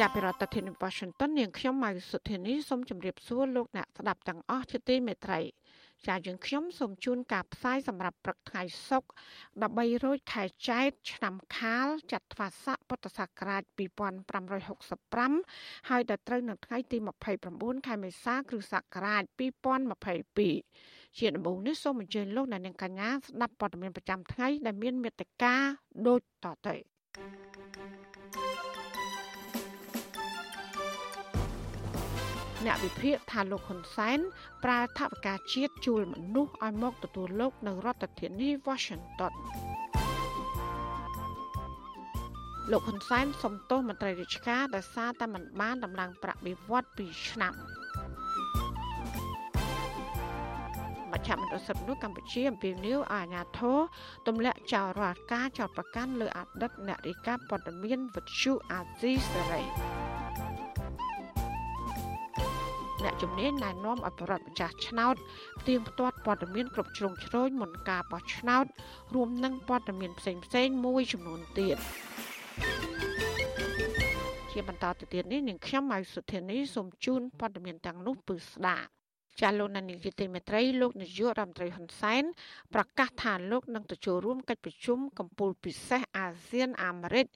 ចាប់ពីរដ្ឋធានី Washington នាងខ្ញុំម៉ៅសុធានីសូមជម្រាបសួរលោកអ្នកស្ដាប់ទាំងអស់ជាទីមេត្រីចាយើងខ្ញុំសូមជូនការផ្សាយសម្រាប់ព្រឹកថ្ងៃសុក្រ13រោចខែចែកឆ្នាំខាលចត្វាស័កពុទ្ធសករាជ2565ហើយដល់ត្រូវនៅថ្ងៃទី29ខែមេសាគ្រិស្តសករាជ2022ជាដំបូងនេះសូមអញ្ជើញលោកអ្នកនាងកញ្ញាស្ដាប់ព័ត៌មានប្រចាំថ្ងៃដែលមានមេត្តាដូចតទៅ អ្នកវិភាគថាលោកហ៊ុនសែនប្រើថវិកាជាតិជួលមនុស្សឲ្យមកទទួលលោកនៅរដ្ឋធានី Washington លោកហ៊ុនសែនសំទោសមន្ត្រីរាជការដែលសារតែមិនបានដំឡើងប្រាក់បៀវត្ស2ឆ្នាំមជ្ឈមណ្ឌលសិទ្ធិមនុស្សកម្ពុជាអំពាវនាវឲ្យអាជ្ញាធរទម្លាក់ចោលរាល់ការចោទប្រកាន់លើអតីតអ្នករាយការណ៍ព័ត៌មានវិទ្យុអាស៊ីសេរី អ្នកជំនាញណែនាំឲ្យប្រដ្ឋម្ចាស់ឆ្នោតផ្ទៀងផ្ទាត់ព័ត៌មានគ្រប់ជ្រុងជ្រោយមុនការបោះឆ្នោត រួមនឹងព័ត៌មានផ្សេងផ្សេងមួយចំនួនទៀតជាបន្តទៅទៀតនេះនាងខ្ញុំម៉ៅសុធានីសូមជូនព័ត៌មានទាំងនោះពឺស្ដាប់ ចាលោកនានីតិមេត្រីលោកនាយករដ្ឋមន្ត្រីហ៊ុនសែនប្រកាសថាលោកនឹងទៅចូលរួមកិច្ចប្រជុំកម្ពុជាពិសេសអាស៊ានអាមេរិក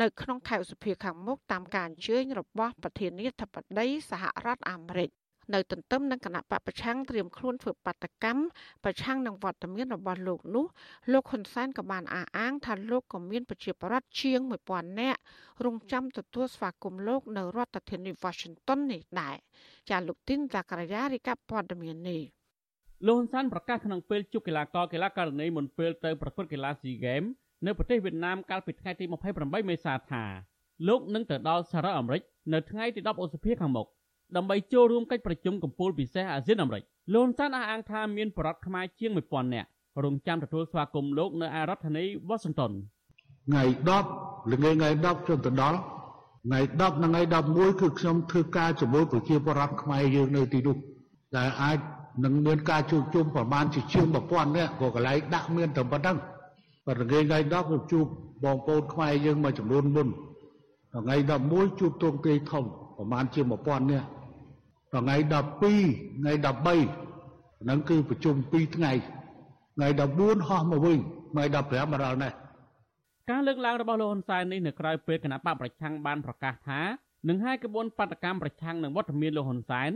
នៅក្នុងខែឧសភាខាងមុខតាមការអញ្ជើញរបស់ប្រធានាធិបតីសហរដ្ឋអាមេរិក នៅទន្ទឹមនឹងគណៈបពប្រឆាំងត្រៀមខ្លួនធ្វើបាតកម្មប្រឆាំងនឹងវត្តមានរបស់លោកនោះលោកហ៊ុនសែនក៏បានអះអាងថាលោកក៏មានប្រជាប្រដ្ឋជាង1000នាក់រងចាំទទួលស្វាគមន៍លោកនៅរដ្ឋធានី Washington នេះដែរចាលោកទីនតាការយារីកាព័ត៌មាននេះលោកហ៊ុនសែនប្រកាសក្នុងពេលជួបកីឡាករកីឡាករនីមុនពេលទៅប្រកួតកីឡា SEA Games នៅប្រទេសវៀតណាមកាលពីថ្ងៃទី28មេសាថាលោកនឹងទៅដល់សហរដ្ឋអាមេរិកនៅថ្ងៃទី10ឧសភាខាងមុខ ដើម្បីចូលរួមកិច្ចប្រជុំកំពូលពិសេសអាស៊ានអាមេរិកលោកហ៊ុនសែនអះអាងថាមានបរិវត្តខ្មែរជាង1000នាក់រងចាំទទួលស្វាគមន៍លោកនៅឯរដ្ឋធានី Washington ថ្ងៃ10ល្ងាចថ្ងៃ10ខ្ញុំទៅដល់ថ្ងៃ10និងថ្ងៃ11គឺខ្ញុំធ្វើការជាមួយប្រជាពលរដ្ឋខ្មែរយើងនៅទីនោះដែលអាចនឹងមានការជួបជុំប្រមាណជាជាង1000នាក់ក៏កន្លែងដាក់មានតែប៉ុណ្ណឹងប៉ុន្តែថ្ងៃថ្ងៃ10ខ្ញុំជួបបងប្អូនខ្មែរយើងមួយចំនួនមុនថ្ងៃ11ជួបទងទាយធំប្រមាណជា1000នាក់ ថ្ងៃ12ថ្ងៃ13ហ្នឹងគឺប្រជុំ2ថ្ងៃថ្ងៃ14ហោះមកវិញថ្ងៃ15មកដល់នេះការលើកឡើងរបស់លោកហ៊ុនសែននេះនៅក្រៅពេលគណៈបកប្រឆាំងបានប្រកាសថានឹងហាយក្បួនបាតកម្មប្រឆាំងនឹងវត្តមានលោកហ៊ុនសែន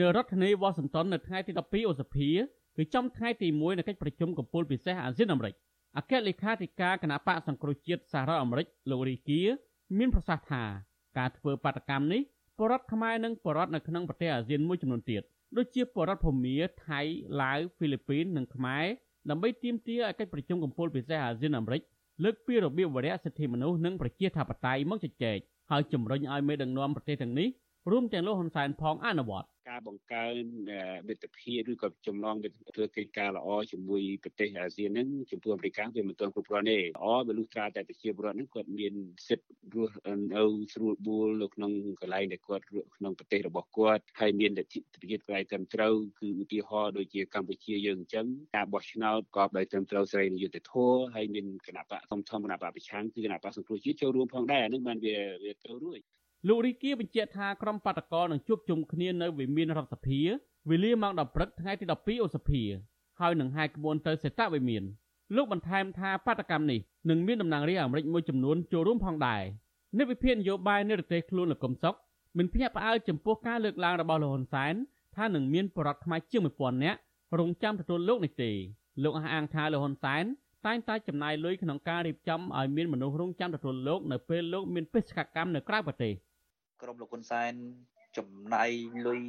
នៅរដ្ឋធានីវ៉ាស៊ីនតោននៅថ្ងៃទី12ឧសភាគឺចំថ្ងៃទី1នៃកិច្ចប្រជុំកំពូលពិសេសអាស៊ានអាមេរិកអគ្គលេខាធិការគណៈបកសង្គ្រោះជាតិសហរដ្ឋអាមេរិកលោករីគៀមានប្រសាសន៍ថាការធ្វើបាតកម្មនេះ បរដ្ឋខ្មែរនិងបរដ្ឋនៅក្នុងប្រទេសអាស៊ានមួយចំនួនទៀតដូចជាបរដ្ឋភូមាថៃឡាវហ្វីលីពីននិងខ្មែរដើម្បីទាមទារឲ្យកិច្ចប្រជុំកំពូលពិសេសអាស៊ានអាមេរិកលើកពីរបៀបវរៈសិទ្ធិមនុស្សនិងប្រជាធិបតេយ្យមកជជែកហើយជំរុញឲ្យមេដឹកនាំប្រទេសទាំងនេះរួមទាំងលោកហ៊ុនសែនផងអនុវត្ត ការបង្កើនមិត្តភាពឬក៏ចំណងធ្វើកិច្ចការល្អជាមួយប្រទេសអាស៊ានហ្នឹងចំពោះអាមេរិកវាមិនទាន់គ្រប់គ្រាន់ទេល្អវាលុះត្រាតែប្រជាពលរដ្ឋហ្នឹងគាត់មានសិទ្ធិរស់នៅស្រួលបួលនៅក្នុងកន្លែងដែលគាត់រស់ក្នុងប្រទេសរបស់គាត់ហើយមានលទ្ធិប្រជាធិបតេយ្យត្រឹមត្រូវគឺឧទាហរណ៍ដូចជាកម្ពុជាយើងអញ្ចឹងការបោះឆ្នោតក៏ដោយត្រឹមត្រូវសេរីនិយុត្តិធម៌ហើយមានគណៈបកធំធំគណៈបកប្រឆាំងគឺគណៈបកសង្គ្រោះជាតិចូលរួមផងដែរអានឹងបានវាវាទៅរួច លោករីគាបញ្ជាក់ថាក្រុមបាតកោនឹងជួបជុំគ្នានៅវិមានរដ្ឋសភាវេលាម៉ោង10ព្រឹកថ្ងៃទី12ឧសភាហើយនឹងហាយក្បួនទៅសេតវិមានលោកបន្ថែមថាបាតកម្មនេះនឹងមានតំណាងរាស្ត្រអាមេរិកមួយចំនួនចូលរួមផងដែរអ្នកវិភាគនយោបាយនៅប្រទេសខ្លួនលោកកឹមសុខមិនភ្ញាក់ផ្អើលចំពោះការលើកឡើងរបស់លោកហ៊ុនសែនថានឹងមានបរិវត្តខ្មែរជាង1000នាក់រងចាំទទួលលោកនេះទេលោកអះអាងថាលោកហ៊ុនសែនតែងតែចំណាយលុយក្នុងការរៀបចំឲ្យមានមនុស្សរងចាំទទួលលោកនៅពេលលោកមានបេសកកម្មនៅក្រៅប្រទេស ក្រុមលោកហ៊ុនសែនចំណាយលុយ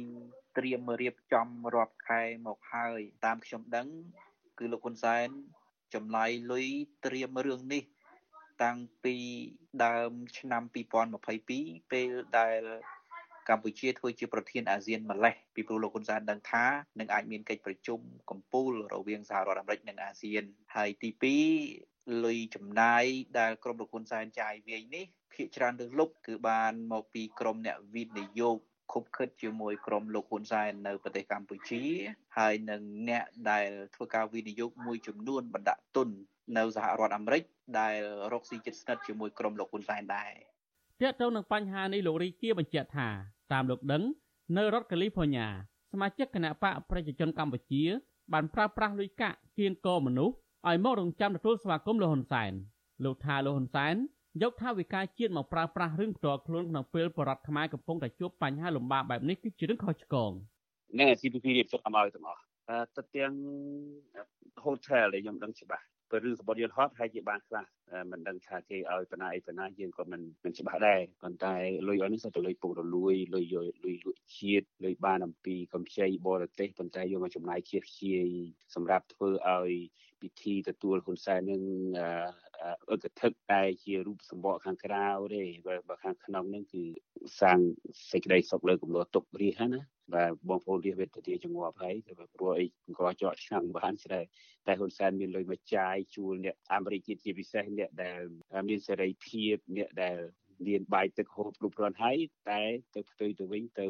ត្រៀមរៀបចំរាប់ខែមកហើយ តាមខ្ញុំដឹង គឺលោកហ៊ុនសែនចំណាយលុយត្រៀមរឿងនេះ តាំងពីដើមឆ្នាំ2022ពេលដែលកម្ពុជាធ្វើជាប្រធានអាស៊ានម្លេះពីព្រោះលោកហ៊ុនសែនដឹងថានឹងអាចមានកិច្ចប្រជុំកម្ពុជារវាងសហរដ្ឋអាមេរិកនិងអាស៊ានហើយទី2លុយចំណាយដែលក្រុមលោកហ៊ុនសែនចាយវាយនេះ ភាគច្រើនលើសលប់គឺបានមកពីក្រុមអ្នកវិនិយោគខុបខិតជាមួយក្រុមលោកហ៊ុនសែននៅប្រទេសកម្ពុជា ហើយនឹងអ្នកដែលធ្វើការវិនិយោគមួយចំនួនបណ្ដាក់ទុននៅសហរដ្ឋអាមេរិកដែលរកស៊ីជិតស្និទ្ធជាមួយក្រុមលោកហ៊ុនសែនដែរទាក់ទងនឹងបញ្ហានេះលោករីជាបញ្ជាក់ថាតាមលោកដឹង នៅរដ្ឋកាលីហ្វ័រញ៉ាសមាជិកគណៈបកប្រជាជនកម្ពុជា បានប្រើប្រាស់លុយកាក់គៀងកមនុស្សឲ្យមករងចាំទទួលស្វាគមន៍លោកហ៊ុនសែនលោកថាលោកហ៊ុនសែន យកថាវិការជាតិមកប្រើប្រាស់រឿងផ្ទាល់ខ្លួនក្នុងពេលបរដ្ឋខ្មែរកំពុងតែជួបបញ្ហាលំបាកបែបនេះគឺជារឿងខុសឆ្គងនឹង CPP រៀបចំឲ្យទាំងអស់ទៅទាំង hotel ដែលខ្ញុំដឹងច្បាស់ ព្រោះរឿងសម្បត្តិយន្តហត់ហើយជាបានខ្លះមិនដឹងថាគេឲ្យបណ្ណាអីបណ្ណាយើងក៏មិនមិនច្បាស់ដែរប៉ុន្តែលុយអស់នេះសុទ្ធតែលុយពុករលួយលុយលុយលុយជាតិលុយបានអំពីកំខ្ចីបរទេសប៉ុន្តែយកមកចំណាយជាខ្ជាយសម្រាប់ធ្វើឲ្យពិធីទទួលហ៊ុនសែននឹងអឹកធឹកតែជារូបសម្បកខាងក្រៅទេបើខាងក្នុងនឹងគឺសាងសេចក្តីសុខលើកំណត់ទុករាជហ្នឹងណា បាទបងប្អូនរាជវេទទាជាងាប់ហើយតែព្រោះអីអង្គចកឆ្នាំបានស្ដែរតែហ៊ុនសែនមានលុយមកចាយជួលអ្នកអាមេរិកជាពិសេសអ្នកដែលមានសេរីភាពអ្នកដែលមានបាយទឹកហូបគ្រប់គ្រាន់ហើយតែទៅផ្ទុយទៅវិញទៅ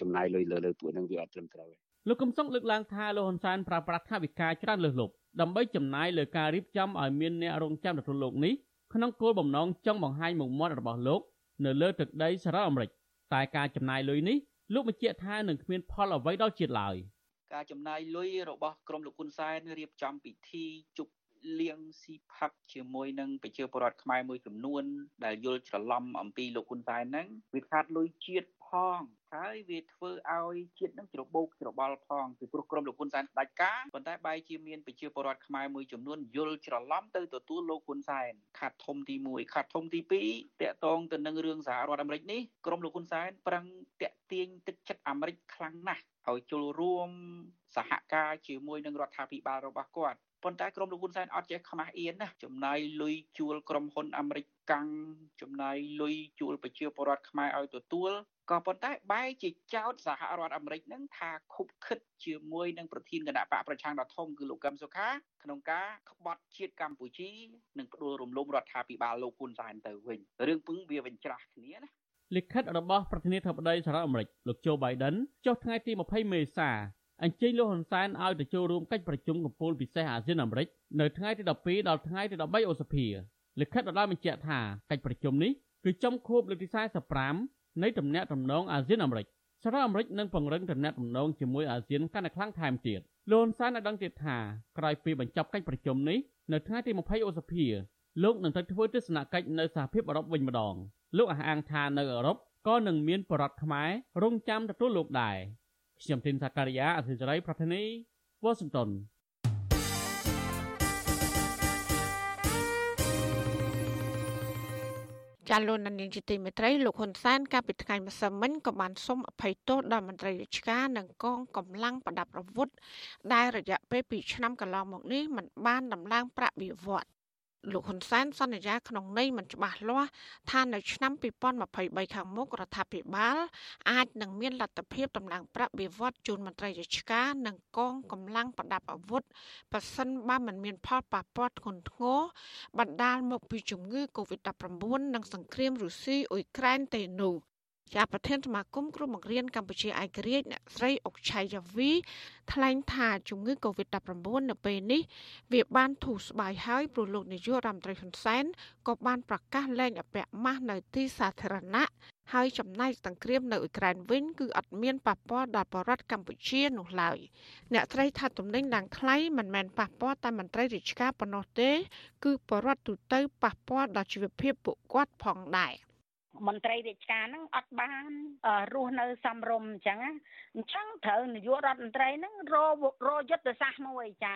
ចំណាយលុយលើលើពួកនឹងវាអត់ត្រឹមត្រូវទេលោកកំសុងលើកឡើងថាលោកហ៊ុនសែនប្រើប្រាស់ថាវិការច្រើនលើសលប់ដើម្បីចំណាយលើការរៀបចំឲ្យមានអ្នករងចាំទទួលលោកនេះក្នុងគោលបំណងចង់បង្ហាញមុខមាត់របស់លោក នៅលើទឹកដីសហរដ្ឋអាមេរិកតែការចំណាយលុយនេះ លោកបញ្ជាក់ថានឹងគ្មានផលអ្វីដល់ជាតិឡើយការចំណាយលុយរបស់ក្រមលោកហ៊ុនសែនរៀបចំពិធីជប់លៀងស៊ីផាត់ជាមួយនឹងប្រជាពលរដ្ឋខ្មែរមួយចំនួនដែលយល់ច្រឡំអំពីលោកហ៊ុនសែនហ្នឹងវាខាតលុយជាតិ ផងហើយវាធ្វើឲ្យជាតិនឹងច្របូកច្របល់ផងពីព្រោះក្រុមលោកហ៊ុនសែនផ្ដាច់ការប៉ុន្តែបែរជាមានប្រជាពលរដ្ឋខ្មែរមួយចំនួនយល់ច្រឡំទៅទទួលលោកហ៊ុនសែនខាត់ធំទី1ខាត់ធំទី2តាក់ទងទៅនឹងរឿងសហរដ្ឋអាមេរិកនេះក្រុមលោកហ៊ុនសែនប្រឹងតាក់ទាញទឹកចិត្តអាមេរិកខ្លាំងណាស់ឲ្យចូលរួមសហការជាមួយនឹងរដ្ឋាភិបាលរបស់គាត់ ប៉ុន្តែក្រុមលោកហ៊ុនសែនអត់ចេះខ្មាស់អៀនណាចំណាយលុយជួលក្រុមហ៊ុនអាមេរិកកាំងចំណាយលុយជួលប្រជាពលរដ្ឋខ្មែរឲ្យទទួលក៏ប៉ុន្តែបែរជាចោទសហរដ្ឋអាមេរិកនឹងថាខុបខិតជាមួយនឹងប្រធានគណៈបកប្រឆាំងដ៏ធំគឺលោកកឹមសុខាក្នុងការក្បត់ជាតិកម្ពុជានិងផ្ដួលរំលំរដ្ឋាភិបាលលោកហ៊ុនសែនទៅវិញរឿងពឹងវាវិញច្រាស់គ្នាណាលិខិតរបស់ប្រធានាធិបតីសហរដ្ឋអាមេរិកលោកโจ Biden ចុះថ្ងៃទី20មេសា អញ្ជើញលោកហ៊ុនសែនឲ្យទៅចូលរួមកិច្ចប្រជុំកំពូលពិសេសអាស៊ានអាមេរិកនៅថ្ងៃទី12ដល់ថ្ងៃទី13ឧសភាលិខិតដដែលបញ្ជាក់ថាកិច្ចប្រជុំនេះគឺចំខួបលើកទី45នៃទំនាក់ទំនងអាស៊ានអាមេរិកសហរដ្ឋអាមេរិកនឹងពង្រឹងទំនាក់ទំនងជាមួយអាស៊ានកាន់តែខ្លាំងថែមទៀតលោកហ៊ុនសែនបានដឹងទៀតថាក្រោយពីបញ្ចប់កិច្ចប្រជុំនេះនៅថ្ងៃទី20ឧសភាលោកនឹងទៅធ្វើទស្សនកិច្ចនៅសហភាពអឺរ៉ុបវិញម្ដងលោកអះអាងថានៅអឺរ៉ុបក៏នឹងមានបរិវត្តខ្មែររងចាំទទួលលោកដែរ ខ្ញុំទីនសាការីយ៉ាអសិរ័យប្រធានីវ៉ាស៊ីនតោនចាលោកនាយកទីមេត្រីលោកហ៊ុនសែនកាលពីថ្ងៃម្សិលមិញក៏បានសុំអភ័យទោសដល់មន្ត្រីរាជការនិងកងកម្លាំងប្រដាប់អាវុធដែលរយៈពេល2ឆ្នាំកន្លងមកនេះមិនបានដំឡើងប្រាក់បៀវត្ស លោកហ៊ុនសែនសន្យាក្នុងន័យមិនច្បាស់លាស់ថានៅឆ្នាំ2023ខាងមុខរដ្ឋាភិបាលអាចនឹងមានលទ្ធភាពតម្លើងប្រាក់បៀវត្សជូនមន្ត្រីរាជការនិងកងកម្លាំងប្រដាប់អាវុធប៉ះសិនបើមិនមានផលប៉ះពាល់ធ្ងន់ធ្ងរបណ្ដាលមកពីជំងឺ Covid-19 និងសង្គ្រាមរុស្ស៊ីអ៊ុយក្រែនទេនោះ ជាប្រធានសមាគមគ្រូបង្រៀនកម្ពុជាឯករាជ្យអ្នកស្រីអុកឆៃយ៉ាវីថ្លែងថាជំងឺ Covid-19 នៅពេលនេះវាបានធូរស្បើយហើយព្រោះលោកនាយករដ្ឋមន្ត្រីហ៊ុនសែនក៏បានប្រកាសលែងអពាក់ម៉ាស់នៅទីសាធារណៈហើយចំណែកសង្គ្រាមនៅអ៊ុយក្រែនវិញគឺអត់មានប៉ះពាល់ដល់ប្រជារដ្ឋកម្ពុជានោះឡើយអ្នកត្រីថាទំនិញឡើងថ្លៃមិនមែនប៉ះពាល់តែមន្ត្រីរាជការប៉ុណ្ណោះទេ គឺប្រជារដ្ឋទូទៅប៉ះពាល់ដល់ជីវភាពពួកគាត់ផងដែរ មន្ត្រីរាជការហ្នឹងអត់បានរស់នៅសំរុំអញ្ចឹងអញ្ចឹងត្រូវនាយករដ្ឋមន្ត្រីហ្នឹងររយុទ្ធសាស្ត្រមួយចា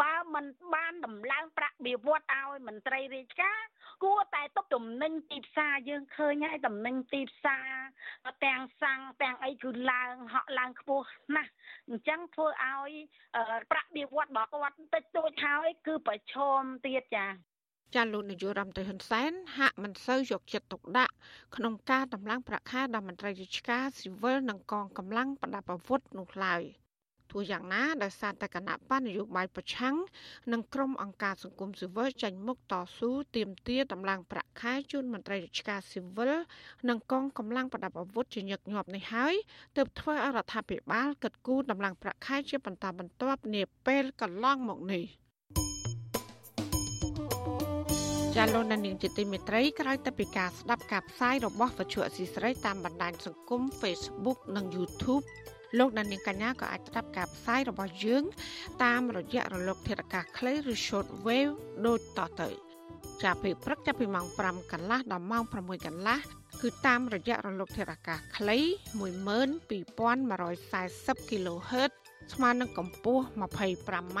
បើមិនបានដំឡើងប្រាក់បៀវត្សឲ្យមន្ត្រីរាជការគួរតែទុកទំនិញទីផ្សារយើងឃើញហើយទំនិញទីផ្សារទាំងសាំងទាំងអីគឺឡើងហក់ឡើងខ្ពស់ណាស់អញ្ចឹងធ្វើឲ្យប្រាក់បៀវត្សរបស់គាត់តិចតួចហើយគឺប្រឈមទៀតចា ចាលោកនាយករដ្ឋមន្ត្រីហ៊ុនសែនហាក់មិនសូវយកចិត្តទុកដាក់ក្នុងការតម្លើងប្រាក់ខែដល់មន្ត្រីរាជការស៊ីវិលនិងកងកម្លាំងប្រដាប់អាវុធនោះឡើយទោះយ៉ាងណាដោយសារតែគណៈបញ្ញយោបាយប្រឆាំងនិងក្រុមអង្គការសង្គមស៊ីវិលចាញ់មុខតស៊ូទាមទារតម្លើងប្រាក់ខែជូនមន្ត្រីរាជការស៊ីវិលនិងកងកម្លាំងប្រដាប់អាវុធជាញឹកញាប់នេះហើយទើបធ្វើឲ្យរដ្ឋាភិបាលកិត្តគូតម្លើងប្រាក់ខែជាបន្តបន្ទាប់នាពេលកន្លងមកនេះ។ ចាលោកនាងជាទីមេត្រីក្រោយទៅពីការស្ដាប់ការផ្សាយរបស់វិទ្យុអសីស្រីតាមបណ្ដាញសង្គម Facebook និង YouTube លោកនាងកញ្ញាក៏អាចស្ដាប់ការផ្សាយរបស់យើង តាមរយៈរលក ធាតុអាកាសខ្លីឬ Short Wave ដូចតទៅចាប់ពីព្រឹកចាប់ពីម៉ោង5កន្លះដល់ម៉ោង6កន្លះគឺតាមរយៈរលកធាតុអាកាសខ្លី12140 kHz ស្មើនឹងកម្ពស់ 25m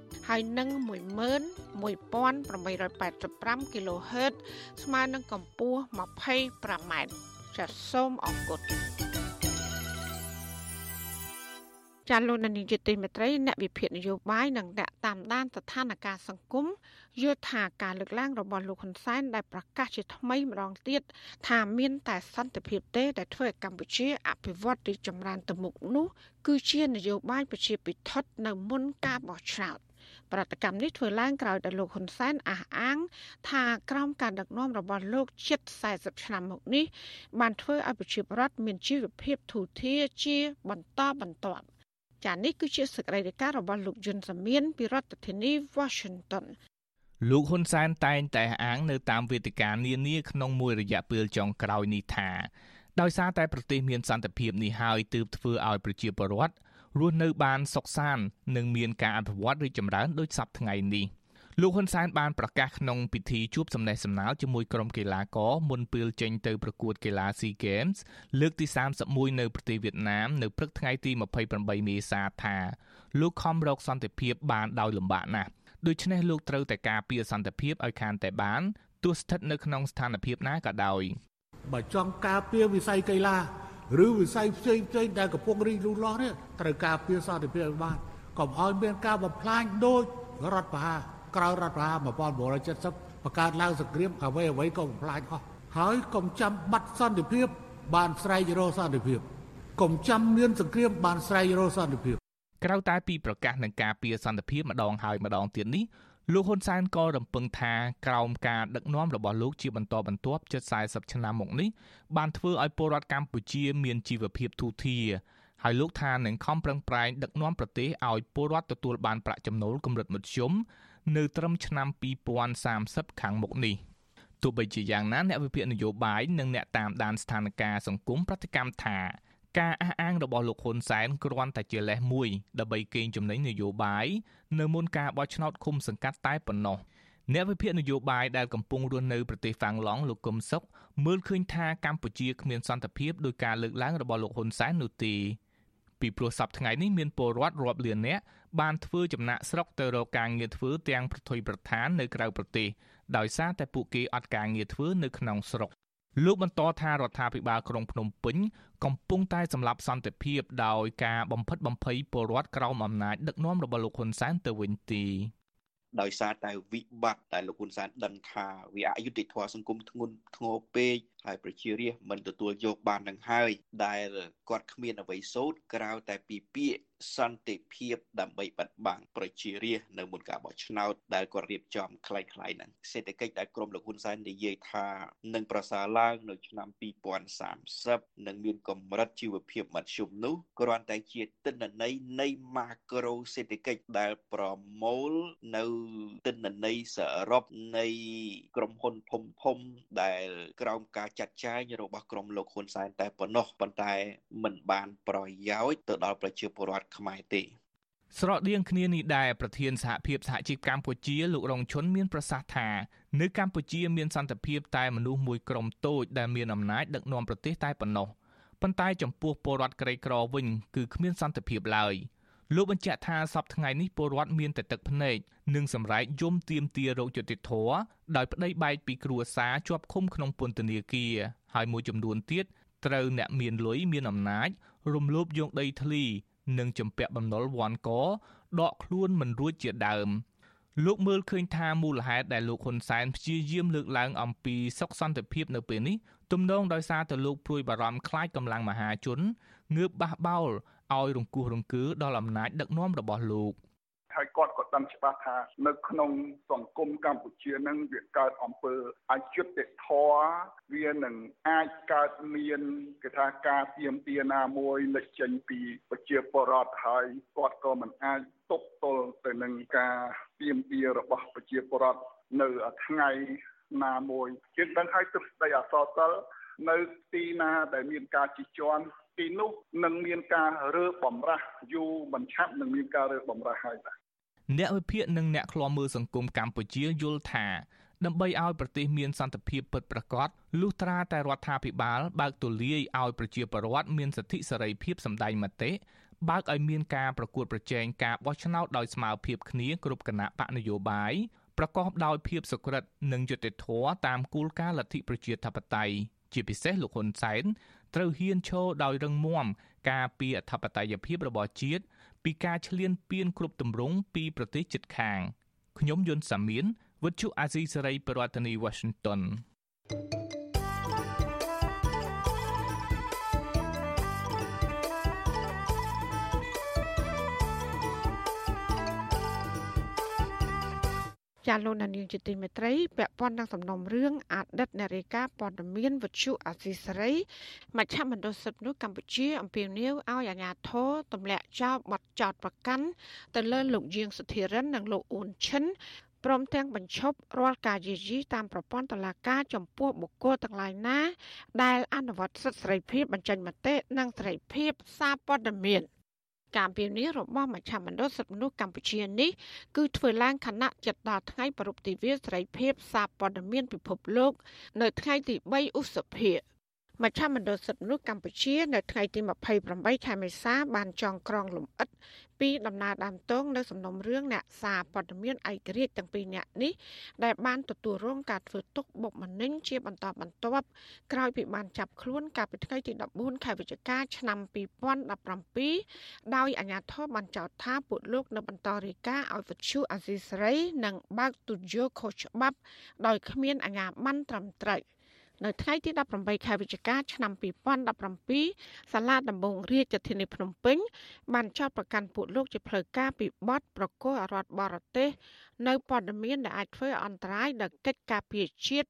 ហើយនឹង11885 kHz ស្មើនឹងកម្ពស់ 25m ចាសសូមអរគុណចាលោកនានីជាទីមេត្រីអ្នកវិភាគនយោបាយនិងអ្នកតាមដានស្ថានភាពសង្គមយល់ថាការលើកឡើងរបស់លោកហ៊ុនសែនដែលប្រកាសជាថ្មីម្ដងទៀតថាមានតែសន្តិភាពទេដែលធ្វើឲ្យកម្ពុជាអភិវឌ្ឍរីកចម្រើនទៅមុខនោះគឺជានយោបាយប្រជាពិធនៅមុនការបោះឆ្នោត ប្រតិកម្មនេះធ្វើឡើងក្រោយដែលលោកហ៊ុនសែនអះអាង ថាក្រោមការដឹកនាំរបស់លោកជិត40ឆ្នាំមកនេះ បានធ្វើឲ្យប្រជាពលរដ្ឋមានជីវភាពធូរធារជាបន្តបន្ទាប់ចានេះគឺជាសេចក្តីរាយការណ៍របស់លោកយុនសាមៀនពីរដ្ឋធានី Washington លោកហ៊ុនសែនតែងតែអាងនៅតាមវេទិកានានាក្នុងមួយរយៈពេលចុងក្រោយនេះថាដោយសារតែប្រទេសមានសន្តិភាពនេះហើយទើបធ្វើឲ្យប្រជាពលរដ្ឋ រស់នៅបានសុខសាន្តនិងមានការអភិវឌ្ឍរីកចម្រើនដូចសពថ្ងៃនេះលោកហ៊ុនសែនបានប្រកាសក្នុងពិធីជួបសំណេះសំណាលជាមួយក្រុមកីឡាករមុនពេលចេញទៅប្រកួតកីឡា SEA Games លើកទី31នៅប្រទេសវៀតណាមនៅព្រឹកថ្ងៃទី28មេសាថាលោកខំរកសន្តិភាពបានដោយលំបាកណាស់ដូច្នេះលោកត្រូវតែការពារសន្តិភាពឲ្យខានតែបានទោះស្ថិតនៅក្នុងស្ថានភាពណាក៏ដោយបើចង់ការពារវិស័យកីឡា ឬវិស័យផ្សេងផ្សេងដែលកំពុងរីកលូតលាស់នេះត្រូវការពារសន្តិភាពឲ្យបានកុំឲ្យមានការបំផ្លាញដូចរដ្ឋប្រហារក្រោយរដ្ឋប្រហារ1970បង្កើតឡើងសង្គ្រាមអ្វីអ្វីក៏បំផ្លាញអស់ហើយកុំចាំបាត់សន្តិភាព បានស្រែករកសន្តិភាពកុំចាំមានសង្គ្រាមបានស្រែករកសន្តិភាពក្រៅតែពីប្រកាសនឹងការពារសន្តិភាពម្ដងហើយម្ដងទៀតនេះ លោកហ៊ុនសែនក៏រំពឹងថាក្រោមការដឹកនាំរបស់លោកជាបន្តបន្ទាប់ជិត40ឆ្នាំមកនេះបានធ្វើឲ្យពលរដ្ឋកម្ពុជាមានជីវភាពធូរធារហើយលោកថានឹងខំប្រឹងប្រែងដឹកនាំប្រទេសឲ្យពលរដ្ឋទទួលបានប្រាក់ចំណូលកម្រិតមធ្យមនៅត្រឹមឆ្នាំ2030ខាងមុខនេះទោះបីជាយ៉ាងណាអ្នកវិភាគនយោបាយនិងអ្នកតាមដានស្ថានភាពសង្គមប្រតិកម្មថា ការអះអាងរបស់លោកហ៊ុនសែនគ្រាន់តែជាលេសមួយដើម្បីកេងចំណេញនយោបាយនៅមុនការបោះឆ្នោតឃុំសង្កាត់តែប៉ុណ្ណោះអ្នកវិភាគនយោបាយដែលកំពុងរស់នៅប្រទេសហ្វាំងឡង់លោកកឹមសុខមើលឃើញថាកម្ពុជាគ្មានសន្តិភាពដោយការលើកឡើងរបស់លោកហ៊ុនសែននោះទេពីព្រោះសប្តាហ៍ថ្ងៃនេះមានពលរដ្ឋរាប់លាននាក់បានធ្វើចំណាក់ស្រុកទៅរកការងារធ្វើទាំងប្រថុយប្រឋាននៅក្រៅប្រទេសដោយសារតែពួកគេអត់ការងារធ្វើនៅក្នុងស្រុក លោកបន្តថារដ្ឋាភិបាលក្រុងភ្នំពេញកំពុងតែសម្លាប់សន្តិភាពដោយការបំផិតបំភ័យពលរដ្ឋក្រោមអំណាចដឹកនាំរបស់លោកហ៊ុនសែនទៅវិញទេដោយសារតែវិបត្តិដែលលោកហ៊ុនសែនដឹងថាវាអយុត្តិធម៌សង្គមធ្ងន់ធ្ងរពេកហើយប្រជារាស្ត្រមិនទទួលយកបាននឹងហើយដែលគាត់គ្មានអ្វីសូត្រក្រៅតែពីពាក្យ សន្តិភាពដើម្បីបាត់បង់ប្រជារាស្ត្រនៅមុនការបោះឆ្នោតដែលគាត់រៀបចំคล้ายៗហ្នឹងសេដ្ឋកិច្ចដែលក្រមលោកហ៊ុនសែននិយាយថានឹងប្រសើរឡើងនៅឆ្នាំ2030នឹងមានកម្រិតជីវភាពមធ្យមនោះគ្រាន់តែជាទិន្នន័យនៃម៉ាក្រូសេដ្ឋកិច្ចដែលប្រមូលនៅទិន្នន័យសរុបនៃក្រុមហ៊ុនធំធំដែលក្រោមការចាត់ចែងរបស់ក្រុមលោកហ៊ុនសែនតែប៉ុណ្ណោះប៉ុន្តែមិនបានប្រយោជន៍ទៅដល់ប្រជាពលរដ្ឋ ខ្មែរទេស្រដៀងគ្នានេះដែរប្រធានសហភាពសហជីពកម្ពុជាលោករងឈុនមានប្រសាសន៍ថានៅកម្ពុជាមានសន្តិភាពតែមនុស្សមួយក្រុមតូចដែលមានអំណាចដឹកនាំប្រទេសតែប៉ុណ្ណោះប៉ុន្តែចំពោះពលរដ្ឋក្រីក្រវិញគឺគ្មានសន្តិភាពឡើយលោកបញ្ជាក់ថាសប្តាហ៍ថ្ងៃនេះពលរដ្ឋមានតែទឹកភ្នែកនិងសម្រែកយំទៀមទារោគយុតិធធដោយប្តីបែកពីគ្រួសារជាប់ឃុំក្នុងពន្ធនាគារហើយមួយចំនួនទៀតត្រូវអ្នកមានលុយមានអំណាចរំលោភយកដីធ្លី និងចម្ពាក់បំណុលវ៉ាន់កដកខ្លួនមិនរួចជាដើមលោកមើលឃើញថាមូលហេតុដែលលោកហ៊ុនសែនព្យាយាមលើកឡើងអំពីសុខសន្តិភាពនៅពេលនេះទំនងដោយសារតែលោកព្រួយបារម្ភខ្លាចកម្លាំងមហាជនងើបបះបោលឲ្យរង្គោះរង្គើដល់អំណាចដឹកនាំរបស់លោក។ហើយគាត់ក៏ ដឹងច្បាស់ថានៅក្នុងសង្គមកម្ពុជានឹងវាកើតអំពើអយុត្តិធម៌វានឹងអាចកើតមានគេថាការទៀមទាណាមួយលេចចេញពីប្រជាពលរដ្ឋហើយគាត់ក៏មិនអាចទប់ទល់ទៅនឹងការទៀមទារបស់ប្រជាពលរដ្ឋនៅថ្ងៃណាមួយយើងដឹងហើយទស្សន័យអសរសិលនៅទីណាដែលមានការជិះជាន់ទីនោះនឹងមានការរើបំរាស់យូរមិនឆាប់នឹងមានការរើបំរាស់ហើយបាទ អ្នកវិភាគនិងអ្នកឃ្លាំមើលសង្គមកម្ពុជាយល់ថាដើម្បីឲ្យប្រទេសមានសន្តិភាពពិតប្រាកដលុះត្រាតែរដ្ឋាភិបាលបើកទូលាយឲ្យប្រជាពលរដ្ឋមានសិទ្ធិសេរីភាពសម្ដែងមតិបើកឲ្យមានការប្រកួតប្រជែងការបោះឆ្នោតដោយស្មើភាពគ្នាគ្រប់គណៈបកនយោបាយប្រកបដោយភាពសុក្រិតនិងយុត្តិធម៌តាមគោលការណ៍លទ្ធិប្រជាធិបតេយ្យជាពិសេសលោកហ៊ុនសែនត្រូវហ៊ានឈរដោយរឹងមាំការពារអធិបតេយ្យភាពរបស់ជាតិ ពីការឈ្លានពានគ្រប់ទម្រង់ពីប្រទេសជិតខាងខ្ញុំយុនសាមៀនវិទ្យុអាស៊ីសេរីប្រធានាធិបតី Washington thank you ចាលោកនាងជាទីមេត្រីពាក់ព័ន្ធនឹងសំណុំរឿងអតីតនារីកាព័ត៌មានវិទ្យុអាស៊ីសេរីមជ្ឈមណ្ឌលសិទ្ធិមនុស្សកម្ពុជាអំពាវនាវឲ្យអាជ្ញាធរទម្លាក់ចោលបទចោទប្រកាន់ទៅលើលោកយាងសុធិរិននិងលោកអ៊ូនឈិនព្រមទាំងបញ្ឈប់រាល់ការយាយីតាមប្រព័ន្ធតុលាការចំពោះបុគ្គលទាំងឡាយណា ដែលអនុវត្តសិទ្ធិសេរីភាពបញ្ចេញមតិនិងសេរីភាពសារព័ត៌មាន។ ការពីនេះរបស់មជ្ឈមណ្ឌលសិទ្ធិមនុស្សកម្ពុជានេះគឺធ្វើឡើងខណៈជិតដល់ថ្ងៃប្រពៃទិវាសេរីភាពសារព័ត៌មានពិភពលោក នៅថ្ងៃទី3ឧសភា មជ្ឈមណ្ឌលសិទ្ធិមនុស្សកម្ពុជានៅថ្ងៃទី28ខែមេសាបានចងក្រងលំអិតពីដំណើរដើមតងនៅសំណុំរឿងអ្នកសារព័ត៌មានឯករាជ្យទាំងពីរនាក់នេះដែលបានទទួលរងការធ្វើទុកបុកម្នេញជាបន្តបន្ទាប់ក្រោយពីបានចាប់ខ្លួនកាលពីថ្ងៃទី14ខែវិច្ឆិកាឆ្នាំ2017ដោយអាជ្ញាធរបានចោទថាពួកលោកនៅបន្តរាយការណ៍ឲ្យវិទ្យុអាស៊ីសេរីនិងបើកទូរយោខុសច្បាប់ដោយគ្មានអាជ្ញាប័ណ្ណត្រឹមត្រូវ។ នៅថ្ងៃទី18ខែវិច្ឆិកាឆ្នាំ2017សាលាដំបងរាជធានីភ្នំពេញបានចោទប្រកាន់ពួកលោកជាផ្លូវការពីបទប្រកុលរដ្ឋបរទេសនៅព័ត៌មានដែលអាចធ្វើអន្តរាយដល់កិច្ចការពារជាតិ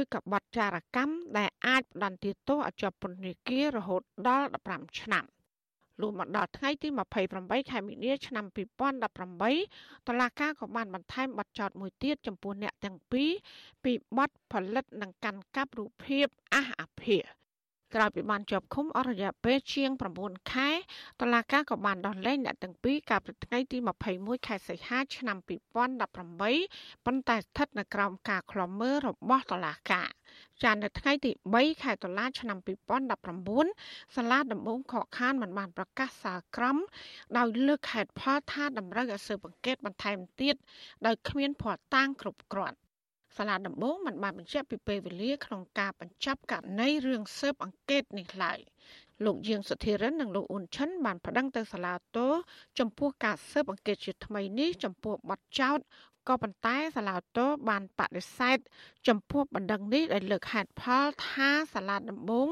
ឬក៏បទចារកម្មដែលអាចផ្ដន្ទាទោសឲ្យជាប់ពន្ធនាគាររហូតដល់15ឆ្នាំ។ លុះមកដល់ថ្ងៃទី28ខែមីនា ឆ្នាំ2018តឡាកាក៏បានបន្ថែមបទចោទមួយទៀតចំពោះអ្នកទាំងពីរពីបទផលិតនិងកាន់កាប់រូបភាពអះអាភាស ក្រោយពីបានជាប់ឃុំអស់រយៈពេលជាង9ខែតឡាកាក៏បានដោះលែងអ្នកទាំងពីរកាលពីថ្ងៃទី21ខែសីហាឆ្នាំ2018ប៉ុន្តែស្ថិតនៅក្រោមការឃ្លាំមើលរបស់តឡាកាចានៅថ្ងៃទី3ខែតុលាឆ្នាំ2019សាលាដំបងខកខានមិនបានប្រកាសសាលក្រមដោយលើកហេតុផលថាតម្រូវឲ្យស៊ើបអង្កេតបន្ថែមទៀតដោយគ្មានភ័ស្តុតាងគ្រប់គ្រាន់ សាលាដំបងមិនបានបញ្ជាក់ពីពេលវេលាក្នុងការបញ្ចប់ករណីរឿងស៊ើបអង្កេតនេះឡើយលោកយាងសុធិរិននិងលោកអ៊ុនឈិនបានប្តឹងទៅសាលាតូចំពោះការស៊ើបអង្កេតជាថ្មីនេះចំពោះបទចោទក៏ប៉ុន្តែសាលាតូបានបដិសេធចំពោះបណ្ដឹងនេះដែលលើកហេតុផលថាសាលាដំបង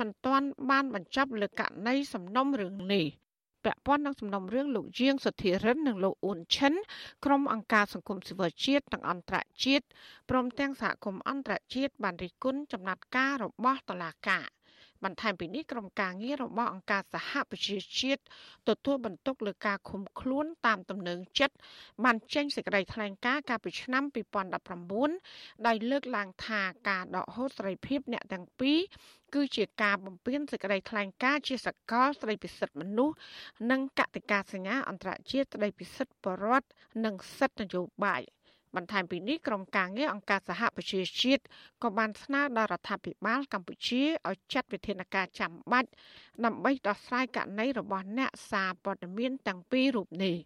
មិនទាន់បានបញ្ចប់លើករណីសំណុំរឿងនេះ ពាក់ព័ន្ធនឹងសំណុំរឿងលោកជាងសុធិរិននិងលោកអ៊ុនឈិនក្រុមអង្គការសង្គមស៊ីវិលជាតិនិងអន្តរជាតិព្រមទាំងសហគមន៍អន្តរជាតិបានរិះគន់ចំណាត់ការរបស់តុលាការបន្ថែមពីនេះក្រុមការងាររបស់អង្គការសហប្រជាជាតិទទួលបន្ទុកលើការឃុំខ្លួនតាមទំនឹងចិត្តបានចេញសេចក្តីថ្លែងការណ៍កាលពីឆ្នាំ2019ដោយលើកឡើងថាការដកហូតសេរីភាពអ្នកទាំងពីរ គឺជាការបំពានសេចក្តីថ្លែងការណ៍ជាសកលស្តីពិសិដ្ឋមនុស្សនិងកតិកាសញ្ញាអន្តរជាតិស្តីពិសិដ្ឋបរដ្ឋនិងសិទ្ធិនយោបាយបន្ថែមពីនេះក្រុមការងារអង្គការសហប្រជាជាតិក៏បានស្នើដល់រដ្ឋាភិបាលកម្ពុជាឲ្យចាត់វិធានការចាំបាច់ដើម្បីដោះស្រាយករណីរបស់អ្នកសារព័ត៌មានទាំងពីររូបនេះ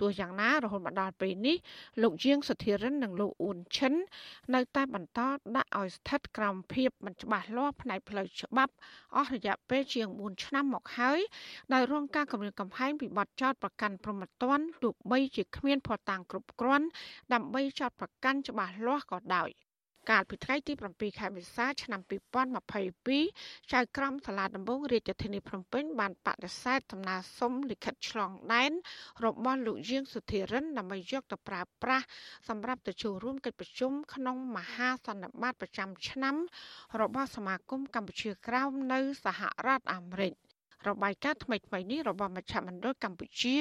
ទោះយ៉ាងណារហូតមកដល់ពេលនេះលោកជាងសុធិរិននិងលោកអ៊ុនឈិននៅតែបន្តដាក់ឲ្យស្ថិតក្រោមភាពមិនច្បាស់លាស់ផ្នែកផ្លូវច្បាប់អស់រយៈពេលជាង4ឆ្នាំមកហើយដោយរងការគំរាមកំហែងពីបទចោទប្រកាន់ប្រមត្តនទោះបីជាគ្មានភស្តុតាងគ្រប់គ្រាន់ដើម្បីចោទប្រកាន់ច្បាស់លាស់ក៏ដោយ កាលពីថ្ងៃទី7ខែមេសាឆ្នាំ2022ចៅក្រមសាលាដំបងរាជធានីភ្នំពេញបានបដិសេធដំណើរសុំលិខិតឆ្លងដែនរបស់លោកយាងសុធិរិនដើម្បីយកទៅប្រើប្រាស់សម្រាប់ទៅចូលរួមកិច្ចប្រជុំក្នុងមហាសន្និបាតប្រចាំឆ្នាំ របស់សមាគមកម្ពុជាក្រោមនៅសហរដ្ឋអាមេរិក របាយការណ៍ថ្មីៗនេះរបស់មជ្ឈមណ្ឌលកម្ពុជា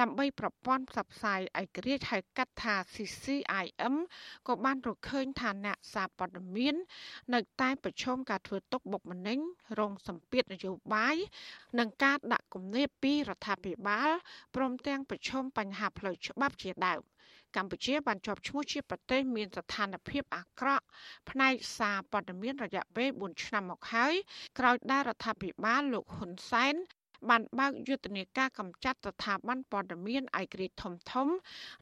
ដើម្បីប្រព័ន្ធផ្សព្វផ្សាយឯករាជ្យហៅកាត់ថា CCIM ក៏បានរកឃើញថាអ្នកសារព័ត៌មាននៅតែប្រឈមការធ្វើទុកបុកម្នេញរងសម្ពាធនយោបាយនិងការដាក់គំនាបពីរដ្ឋាភិបាលព្រមទាំងប្រឈមបញ្ហាផ្លូវច្បាប់ជាដើម កម្ពុជាបានជាប់ឈ្មោះជាប្រទេសមានស្ថានភាពអាក្រក់ផ្នែកសារព័ត៌មានរយៈពេល4ឆ្នាំមកហើយក្រោយដែលរដ្ឋាភិបាលលោកហ៊ុនសែនបានបើកយុទ្ធនាការកម្ចាត់ស្ថាប័នព័ត៌មានឯករាជ្យធំធំ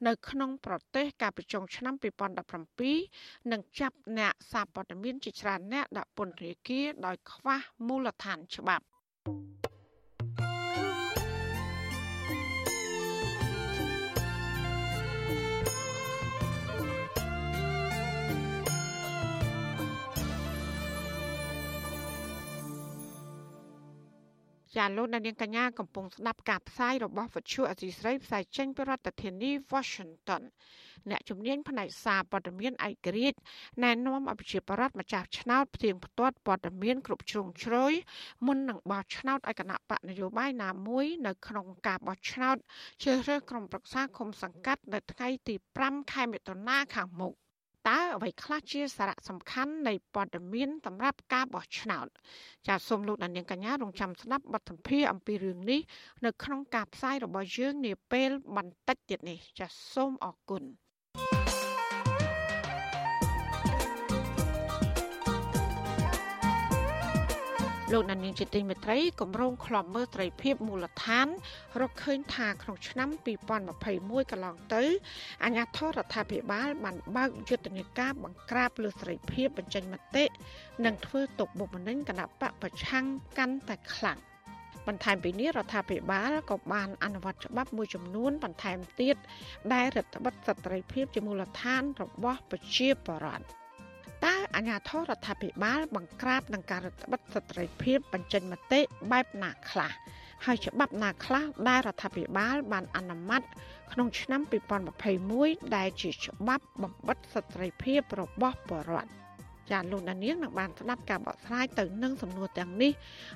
នៅក្នុងប្រទេសកាលពីចុងឆ្នាំ2017និងចាប់អ្នកសារព័ត៌មានជាច្រើនអ្នកដាក់ពន្ធនាគារដោយខ្វះមូលដ្ឋានច្បាប់ ចាលោកនាងកញ្ញាកំពុងស្ដាប់ការផ្សាយរបស់វិទ្យុអសីស្រីផ្សាយចេញពីរដ្ឋធានី Washington អ្នកជំនាញផ្នែកសារព័ត៌មានឯករាជ្យណែនាំអភិជាបរដ្ឋម្ចាស់ឆ្នោតផ្ទៀងផ្ទាត់ព័ត៌មានគ្រប់ជ្រុងជ្រោយមុននឹងបោះឆ្នោតឲ្យគណៈបកនយោបាយណាមួយនៅក្នុងការបោះឆ្នោតជ្រើសរើសក្រុមប្រឹក្សាគុំសង្កាត់នៅថ្ងៃទី5ខែមិថុនាខាងមុខ តើអ្វីខ្លះជាសារៈសំខាន់នៃព័ត៌មានសម្រាប់ការបោះឆ្នោតចាសសូមលោកដានៀងកញ្ញារងចាំស្ដាប់បទសម្ភាសអំពីរឿងនេះនៅក្នុងការផ្សាយរបស់យើងនាពេលបន្តិចទៀតនេះចាសសូមអរគុណ លោកដានៀងជាទីមេត្រីគម្រោងខ្លំមើលត្រីភាពមូលដ្ឋាន រកឃើញថាក្នុងឆ្នាំ2021កន្លងទៅអាជ្ញាធររដ្ឋាភិបាលបានបើកយុទ្ធនាការបង្ក្រាបលើសេរីភាពបញ្ចេញមតិនិងធ្វើទុកបុកម្នេញគណៈបកប្រឆាំងកាន់តែខ្លាំងបន្ថែមពីនេះរដ្ឋាភិបាលក៏បានអនុវត្តច្បាប់មួយចំនួនបន្ថែមទៀតដែលរដ្ឋបិទសិទ្ធិសេរីភាពជាមូលដ្ឋានរបស់ប្រជាពលរដ្ឋ តើអាជ្ញាធររដ្ឋាភិបាលបង្ក្រាបនឹងការរដ្ឋបិទសិទ្ធិសេរីភាពបញ្ចេញមតិបែបណាខ្លះហើយច្បាប់ណាខ្លះដែលរដ្ឋាភិបាលបានអនុម័តក្នុងឆ្នាំ2021ដែលជាច្បាប់បំបិទសិទ្ធិសេរីភាពរបស់ប្រជាពលរដ្ឋចាលោកដានៀងនឹងបានស្ដាប់ការបកស្រាយទៅនឹងសំណួរទាំងនេះ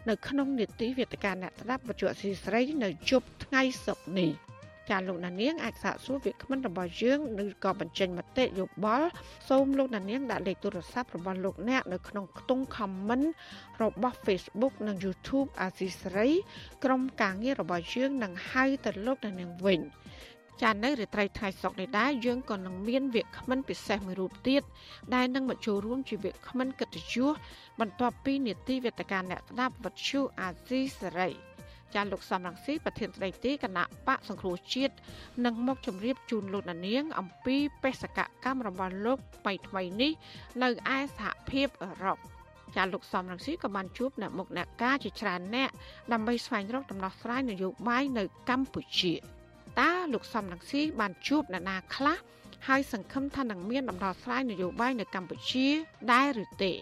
នៅក្នុងនេតិវេទិកាអ្នកស្ដាប់វិទ្យុអសីស្រីនៅជប់ថ្ងៃសុក្រនេះ។ ចាលោកណានៀងអាចសាកសួរវាគ្មិនរបស់យើងឬក៏បញ្ចេញមតិយោបល់សូមលោកណានៀងដាក់លេខទូរស័ព្ទរបស់លោកអ្នកនៅក្នុងខ្ទង់ comment របស់ Facebook និង YouTube អាស៊ីសេរីក្រុមការងាររបស់យើងនឹងហៅទៅលោកណានៀងវិញចានៅរាត្រីថ្ងៃសុក្រនេះដែរយើងក៏នឹងមានវាគ្មិនពិសេសមួយរូបទៀតដែលនឹងមកចូលរួមជាវាគ្មិនកិត្តិយសបន្ទាប់ពីនេតិវេទិកាអ្នកស្ដាប់វិទ្យុអាស៊ីសេរី ចាលោកសំរងស៊ីប្រធានស្ដីទីគណៈបកសង្គ្រោះជាតិនឹងមកជម្រាបជូនលោកនាង អំពីបេសកកម្មរបស់លោកថ្មីថ្មីនេះនៅឯសហភាពអឺរ៉ុបចាលោកសំរងស៊ីក៏បានជួបអ្នកមុខអ្នកការជាច្រើនអ្នកដើម្បីស្វែងរកដំណោះស្រាយនយោបាយនៅកម្ពុជាតើលោកសំរងស៊ីបានជួបអ្នកណាខ្លះហើយសង្ឃឹមថានឹងមានដំណោះស្រាយនយោបាយនៅកម្ពុជាដែរឬទេ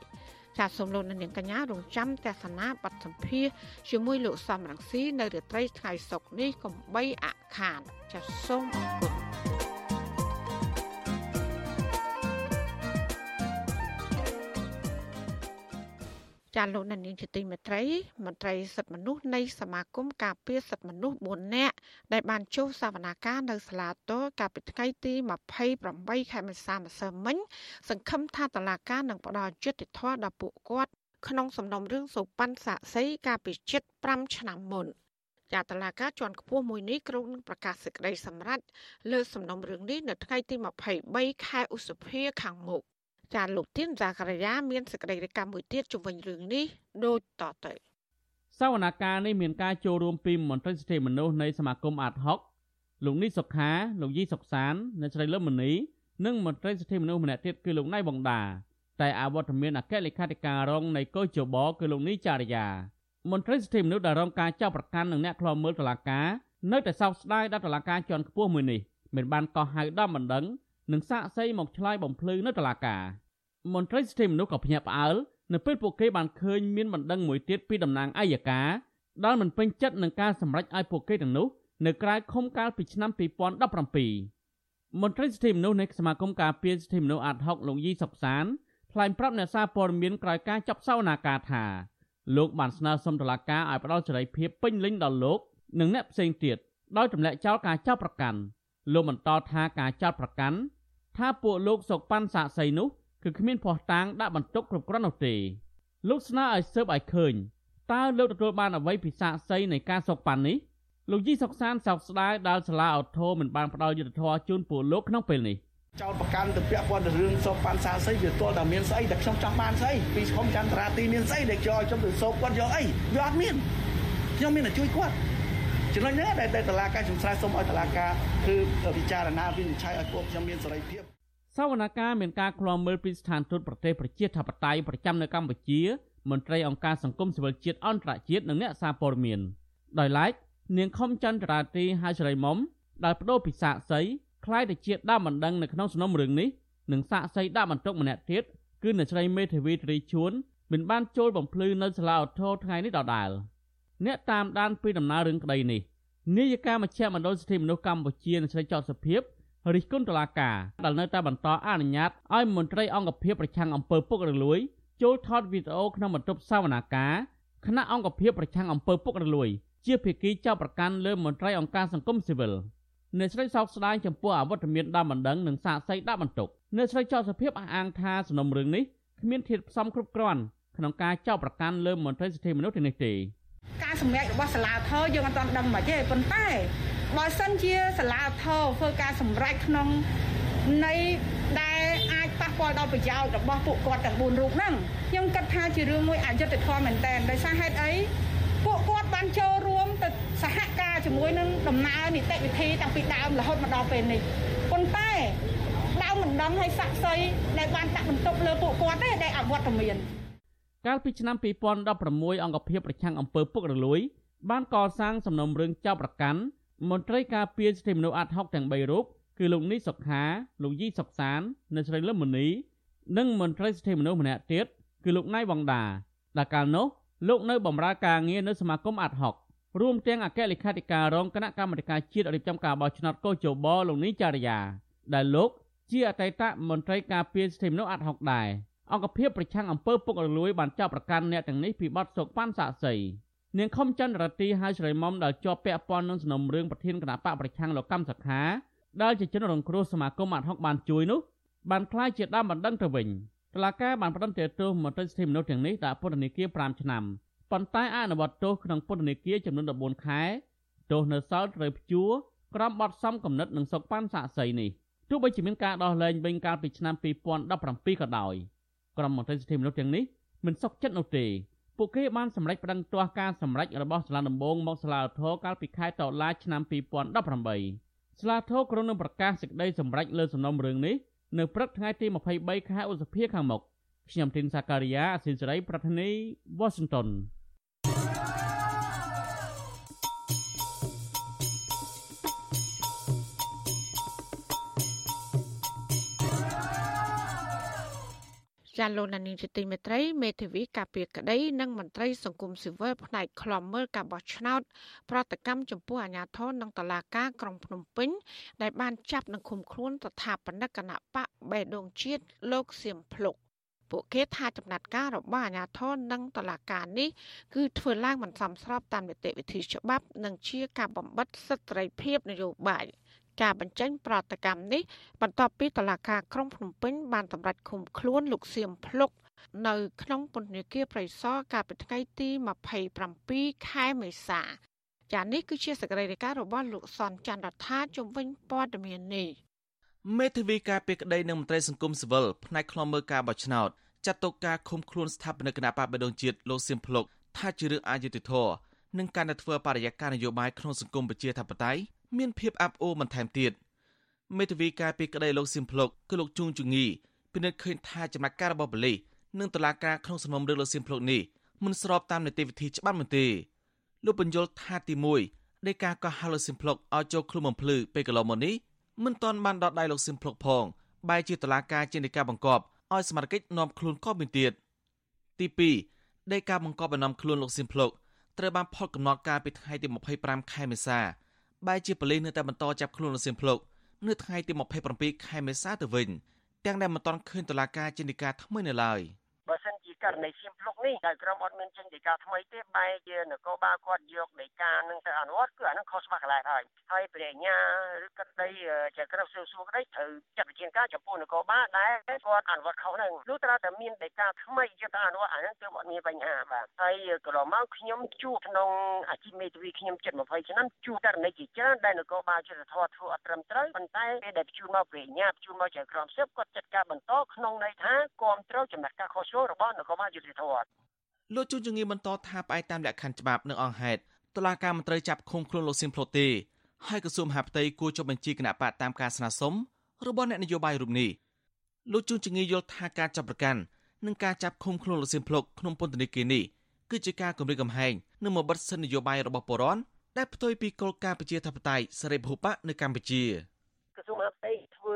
ចាសសូមលោកនាងកញ្ញារងចាំទស្សនាបទសម្ភាសជាមួយលោកសំរងស៊ីនៅរាត្រីថ្ងៃសុក្រនេះកុំបីអខានចាសសូមអរគុណ ចាលោកនាងជាទីមេត្រីមន្ត្រីសិទ្ធិមនុស្សនៃសមាគមការពារសិទ្ធិមនុស្ស4នាក់ដែលបានចូលសវនាការនៅសាលាតូកាលពីថ្ងៃទី28ខែមេសាម្សិលមិញ សង្ឃឹមថាតឡាការនឹងផ្ដល់យុត្តិធម៌ដល់ពួកគាត់ក្នុងសំណុំរឿងសូប៉ាន់សាក់សីកាលពីជិត5ឆ្នាំមុនចាតឡាការជាន់ខ្ពស់មួយនេះក្រុងនឹងប្រកាសសេចក្តីសម្រេចលើសំណុំរឿងនេះនៅថ្ងៃទី23ខែឧសភាខាងមុខ ចាលោកទៀនសាករាយាមានសេចក្តីរាយការណ៍មួយទៀតជុំវិញរឿងនេះដូចតទៅសវនកម្មនេះមានការចូលរួមពីមន្ត្រីសិទ្ធិមនុស្សនៃសមាគមអាតហុកលោកនេះសុខាលោកយីសុកសានអ្នកស្រីលឹមមនីនិងមន្ត្រីសិទ្ធិមនុស្សម្នាក់ទៀតគឺលោកណៃបងដាតែអវត្តមានអគ្គលេខាធិការរងនៃកោជបគឺលោកនេះចារ្យាមន្ត្រីសិទ្ធិមនុស្សដែលរងការចាប់ប្រកាន់នឹងអ្នកខ្លាំមើលតុលាការនៅតែសោកស្ដាយដល់តុលាការជាន់ខ្ពស់មួយនេះមិនបានកោះហៅដល់បណ្ដឹង និងសាកសីមកឆ្លើយបំភ្លឺនៅតុលាការមន្ត្រីសិទ្ធិមនុស្សក៏ភ្ញាក់ផ្អើលនៅពេលពួកគេបានឃើញមានបណ្ដឹងមួយទៀតពីតំណាងអัยការដែលមិនពេញចិត្តនឹងការសម្រេចឲ្យពួកគេទាំងនោះនៅក្រៅឃុំកាលពីឆ្នាំ2017មន្ត្រីសិទ្ធិមនុស្សនៃសមាគមការពារសិទ្ធិមនុស្សអាត់ហុកលោកយីសុកសានថ្លែងប្រាប់អ្នកសារព័ត៌មានក្រោយការចាប់សវនាការថាលោកបានស្នើសុំតុលាការឲ្យផ្តល់សេរីភាពពេញលេញដល់លោកនិងអ្នកផ្សេងទៀតដោយទម្លាក់ចោលការចាប់ប្រកាន់លោកបន្តថាការចោទប្រកាន់ ថាពួកលោកសុកប៉ាន់សាកសីនោះគឺគ្មានភ័ស្តុតាងដាក់បន្ទុកគ្រប់គ្រាន់នោះទេលោកស្នើឲ្យស៊ើបឲ្យឃើញតើលោកទទួលបានអ្វីពីសាកសីនៃការសុកប៉ាន់នេះលោកយីសុកសានសោកស្ដាយដែលសាលាអូថូមិនបានផ្ដល់យុត្តិធម៌ជូនពួកលោកក្នុងពេលនេះចោតប្រកាន់ទៅពាក់ព័ន្ធទៅរឿងសោកប៉ាន់សាស្អីវាទាល់តែមានស្អីតែខ្ញុំចង់បានស្អីពីខំចន្ទរាទីមានស្អីដែលយកខ្ញុំទៅសោកគាត់យកអីវាអត់មានខ្ញុំមានតែជួយគាត់ ចំណុចនេះដែលតឡាការខ្ញុំស្រែសុំឲ្យតឡាការគឺពិចារណាវិនិច្ឆ័យឲ្យពួកខ្ញុំមានសេរីភាពសវនកម្មមានការឃ្លាំមើលពីស្ថានទូតប្រទេសប្រជាធិបតេយ្យប្រចាំនៅកម្ពុជាមន្ត្រីអង្គការសង្គមស៊ីវិលជាតិអន្តរជាតិនិងអ្នកសារព័ត៌មានដោយឡែកនាងខំចន្ទរាទីហៅសេរីមុំដែលបដូរពិសាកសីខ្លាយទៅជាដើមបណ្ដឹងនៅក្នុងសំណុំរឿងនេះនិងសាកសីដាក់បន្ទុកម្នាក់ទៀតគឺអ្នកស្រីមេធាវីត្រីជួនមិនបានចូលបំភ្លឺនៅសាលាឧទ្ធរថ្ងៃនេះដដែល អ្នកតាមដានពីដំណើររឿងក្តីនេះនាយិកាមជ្ឈមណ្ឌលសិទ្ធិមនុស្សកម្ពុជាអ្នកស្រីចောက်សុភាពរិះគន់តុលាការដែលនៅតែបន្តអនុញ្ញាតឲ្យមន្ត្រីអង្គភាពប្រឆាំងអំពើពុករលួយចូលថតវីដេអូក្នុងបន្ទប់សវនាការគណៈអង្គភាពប្រឆាំងអំពើពុករលួយ ជាភាគីចៅប្រកាន់លើមន្ត្រីអង្គការសង្គមស៊ីវិលអ្នកស្រីសោកស្ដាយចំពោះអវត្តមានដើមបណ្ដឹងនិងសាកសីដាក់បន្ទុកអ្នកស្រីចោទសភាពអះអាងថាសំណុំរឿងនេះគ្មានធាតុផ្សំគ្រប់គ្រាន់ក្នុងការចោទប្រកាន់លើមន្ត្រីសិទ្ធិមនុស្សទាំងនេះទេ ការសម្រេចរបស់សាលាធរយើងអត់ទាន់ដឹងមកទេប៉ុន្តែបើសិនជាសាលាធរធ្វើការសម្រេចក្នុងនៃដែលអាចប៉ះពាល់ដល់ប្រយោជន៍របស់ពួកគាត់ទាំង4រូបហ្នឹងខ្ញុំគិតថាជារឿងមួយអយុត្តិធម៌មែនតើដោយសារហេតុអីពួកគាត់បានចូលរួមទៅសហការជាមួយនឹងដំណើរនីតិវិធីតាំងពីដើមរហូតមកដល់ពេលនេះប៉ុន្តែដើមមិនដឹងឲ្យស័ក្តិសិទ្ធិដែលបានដាក់បន្ទុកលើពួកគាត់ទេដែលអវត្តមាន កាលពីឆ្នាំ2016អង្គភាពប្រឆាំងអំពើពុករលួយ បានកសាងសំណុំរឿងចោទប្រកាន់មន្ត្រីការពារសិទ្ធិមនុស្សអាត់ហុកទាំង3រូបគឺលោកនីសុខាលោកយីសុកសាននិងស្រីលឹមមនីនិងមន្ត្រីសិទ្ធិមនុស្សម្នាក់ទៀតគឺលោកណៃវងដាដែលកាលនោះលោកនៅបម្រើការងារនៅសមាគមអាត់ហុករួមទាំងអគ្គលេខាធិការរងគណៈកម្មាធិការជាតិរៀបចំការបោះឆ្នោតកោជបលោកនីចារ្យាដែលលោកជាអតីតមន្ត្រីការពារសិទ្ធិមនុស្សអាត់ហុកដែរ អង្គភាពប្រឆាំងអំពើពុករលួយបានចាប់ប្រកាន់អ្នកទាំងនេះពីបទសោកប៉ាន់សាក់សីនាងខំចន្ទរទីហៅស្រីមុំដែលជាប់ពាក់ព័ន្ធនឹងសំណុំរឿងប្រធានគណៈបកប្រឆាំងលោកកម្មសខាដែលជាជនរងគ្រោះសមាគមអាត់ហុកបានជួយនោះបានក្លាយជាដើមបណ្ដឹងទៅវិញតឡាកាបានផ្តន្ទាទោសមន្ត្រីសិទ្ធិមនុស្សទាំងនេះដាក់ពន្ធនាគារ5ឆ្នាំប៉ុន្តែអនុវត្តទោសក្នុងពន្ធនាគារចំនួន14ខែទោសនៅសល់ត្រូវព្យួរក្រោមបទសំគំនិតនិងសុកប៉ាន់សាក់សីនេះទោះបីជាមានការដោះលែងវិញកាលពីឆ្នាំ2017ក៏ដោយ ក្រុមមន្ត្រីសិទ្ធិមនុស្សទាំងនេះមិនសុខចិត្តនោះទេពួកគេបានសម្រេចប្តឹងទាស់ការសម្រេចរបស់សាលាដំបងមកសាលាឧទ្ធរកាលពីខែតុលាឆ្នាំ2018សាលាធរក្រុងនឹងប្រកាសសេចក្តីសម្រេចលើសំណុំរឿងនេះនៅព្រឹកថ្ងៃទី23ខែឧសភាខាងមុខខ្ញុំទីនសាការីយ៉ាអសិលសេរីប្រធានីវ៉ាស៊ីនតោន ចាលោកនានីជាទីមេត្រីមេធាវីការពារក្តីនិងមន្ត្រីសង្គមស៊ីវិលផ្នែកខ្លំមើលការបោះឆ្នោត ប្រតិកម្មចំពោះអាញាធរនិងតឡាការក្រុងភ្នំពេញ ដែលបានចាប់និងឃុំខ្លួនស្ថាបនិកគណៈបកបេដងជាតិលោកសៀមភ្លុកពួកគេថាចំណាត់ការរបស់អាញាធរនិងតឡាការនេះគឺធ្វើឡើងមិនសមស្របតាមនីតិវិធីច្បាប់ និងជាការបំបិតសិទ្ធិសេរីភាពនយោបាយ ការបញ្ចេញប្រតិកម្មនេះបន្ទាប់ពីតឡាការក្រុងភ្នំពេញបានសម្រេចឃុំខ្លួនលោកសៀមភ្លុកនៅក្នុងពន្ធនាគារប្រៃសណកាលពីថ្ងៃទី27ខែមេសាចានេះគឺជាសកម្មភាពរបស់លោកសនច័ន្ទរដ្ឋាជំវិញព័ត៌មាននេះមេធាវីការពីក្តីនឹងមន្ត្រីសង្គមស៊ីវិលផ្នែកខ្លំមើលការបោះឆ្នោតចាត់ទុកការឃុំខ្លួនស្ថាបនិកគណៈបកបដងជាតិលោកសៀមភ្លុកថាជារឿងអយុត្តិធម៌និងការដែលធ្វើបរិយាកាសនយោបាយក្នុងសង្គមប្រជាធិបតេយ្យ មានភាពអាប់អូរបន្ថែមទៀតមេធាវីការពីក្តីលោកសៀមភ្លុកគឺលោកជួងជងីពិនិត្យឃើញថាចំណាត់ការរបស់ប៉ូលីសនិងតុលាការក្នុងសំណុំរឿងលោកសៀមភ្លុកនេះមិនស្របតាមនីតិវិធីច្បាប់នោះទេលោកបញ្យលថាទី1នៃការកោះហៅលោកសៀមភ្លុកឲ្យចូលខ្លួនបំភ្លឺពេលកន្លងមកនេះមិនទាន់បានដកដៃលោកសៀមភ្លុកផងបែរជាតុលាការជានៃការបង្កប់ឲ្យសមាជិកនាំខ្លួនក៏មានទៀតទី2នៃការបង្កប់ឲ្យនាំខ្លួនលោកសៀមភ្លុកត្រូវបានផុតកំណត់ការពីថ្ងៃទី25ខែមេសា បែរជាប៉ូលីសនៅតែបន្តចាប់ខ្លួនលោកសៀមភ្លុកនៅថ្ងៃទី27ខែមេសាទៅវិញទាំងដែលមិនទាន់ឃើញតុលាការជានិកាថ្មីនៅឡើយ។ ករណីសៀមភ្លុកនេះដែលក្រុមអត់មានចេញដីកាថ្មីទេបែរជានគរបាលគាត់យកដីកានឹងទៅអនុវត្តគឺអានឹងខុសច្បាប់កន្លែងហើយហើយព្រះអញ្ញាឬក្តីជាក្រុមស៊ើបសួរក្តីត្រូវចាត់វិធានការចំពោះនគរបាលដែលគាត់អនុវត្តខុសហ្នឹងលុះត្រាតែមានដីកាថ្មីយកទៅអនុវត្តអានឹងគឺអត់មានបញ្ហាបាទហើយកន្លងមកខ្ញុំជួបក្នុងអាជីពមេធាវីខ្ញុំជិត20ឆ្នាំជួបករណីជាច្រើនដែលនគរបាលយុទ្ធធរធ្វើអត់ត្រឹមត្រូវប៉ុន្តែពេលដែលជួបមកព្រះអញ្ញាជួបមកជាក្រុមស៊ើបគាត់ចាត់ការបន្តក្នុងន័យថាគ្រប់គ្រងចំណាត់ការខុសឆ្គងរបស់នគរបាលយុតិធម៌លោកជួនជំងឺបន្តថាផ្អែកតាមលក្ខខណ្ឌច្បាប់និងអង្គហេតុតុលាការមិនត្រូវចាប់ឃុំខ្លួនលោកសៀមផ្លូតទេហើយក្រសួងមហាផ្ទៃគួរចុះបញ្ជីគណៈបកតាមការស្នើសុំរបស់អ្នកនយោបាយរូបនេះលោកជួនជំងឺយល់ថាការចាប់ប្រកាន់និងការចាប់ឃុំខ្លួនលោកសៀមផ្លុកក្នុងពន្ធនាគារនេះគឺជាការគម្រាមកំហែងនិងមកបិទសិទ្ធិនយោបាយរបស់ពលរដ្ឋដែលផ្ទុយពីគោលការណ៍ប្រជាធិបតេយ្យសេរីពហុបកនៅកម្ពុជាក្រសួងម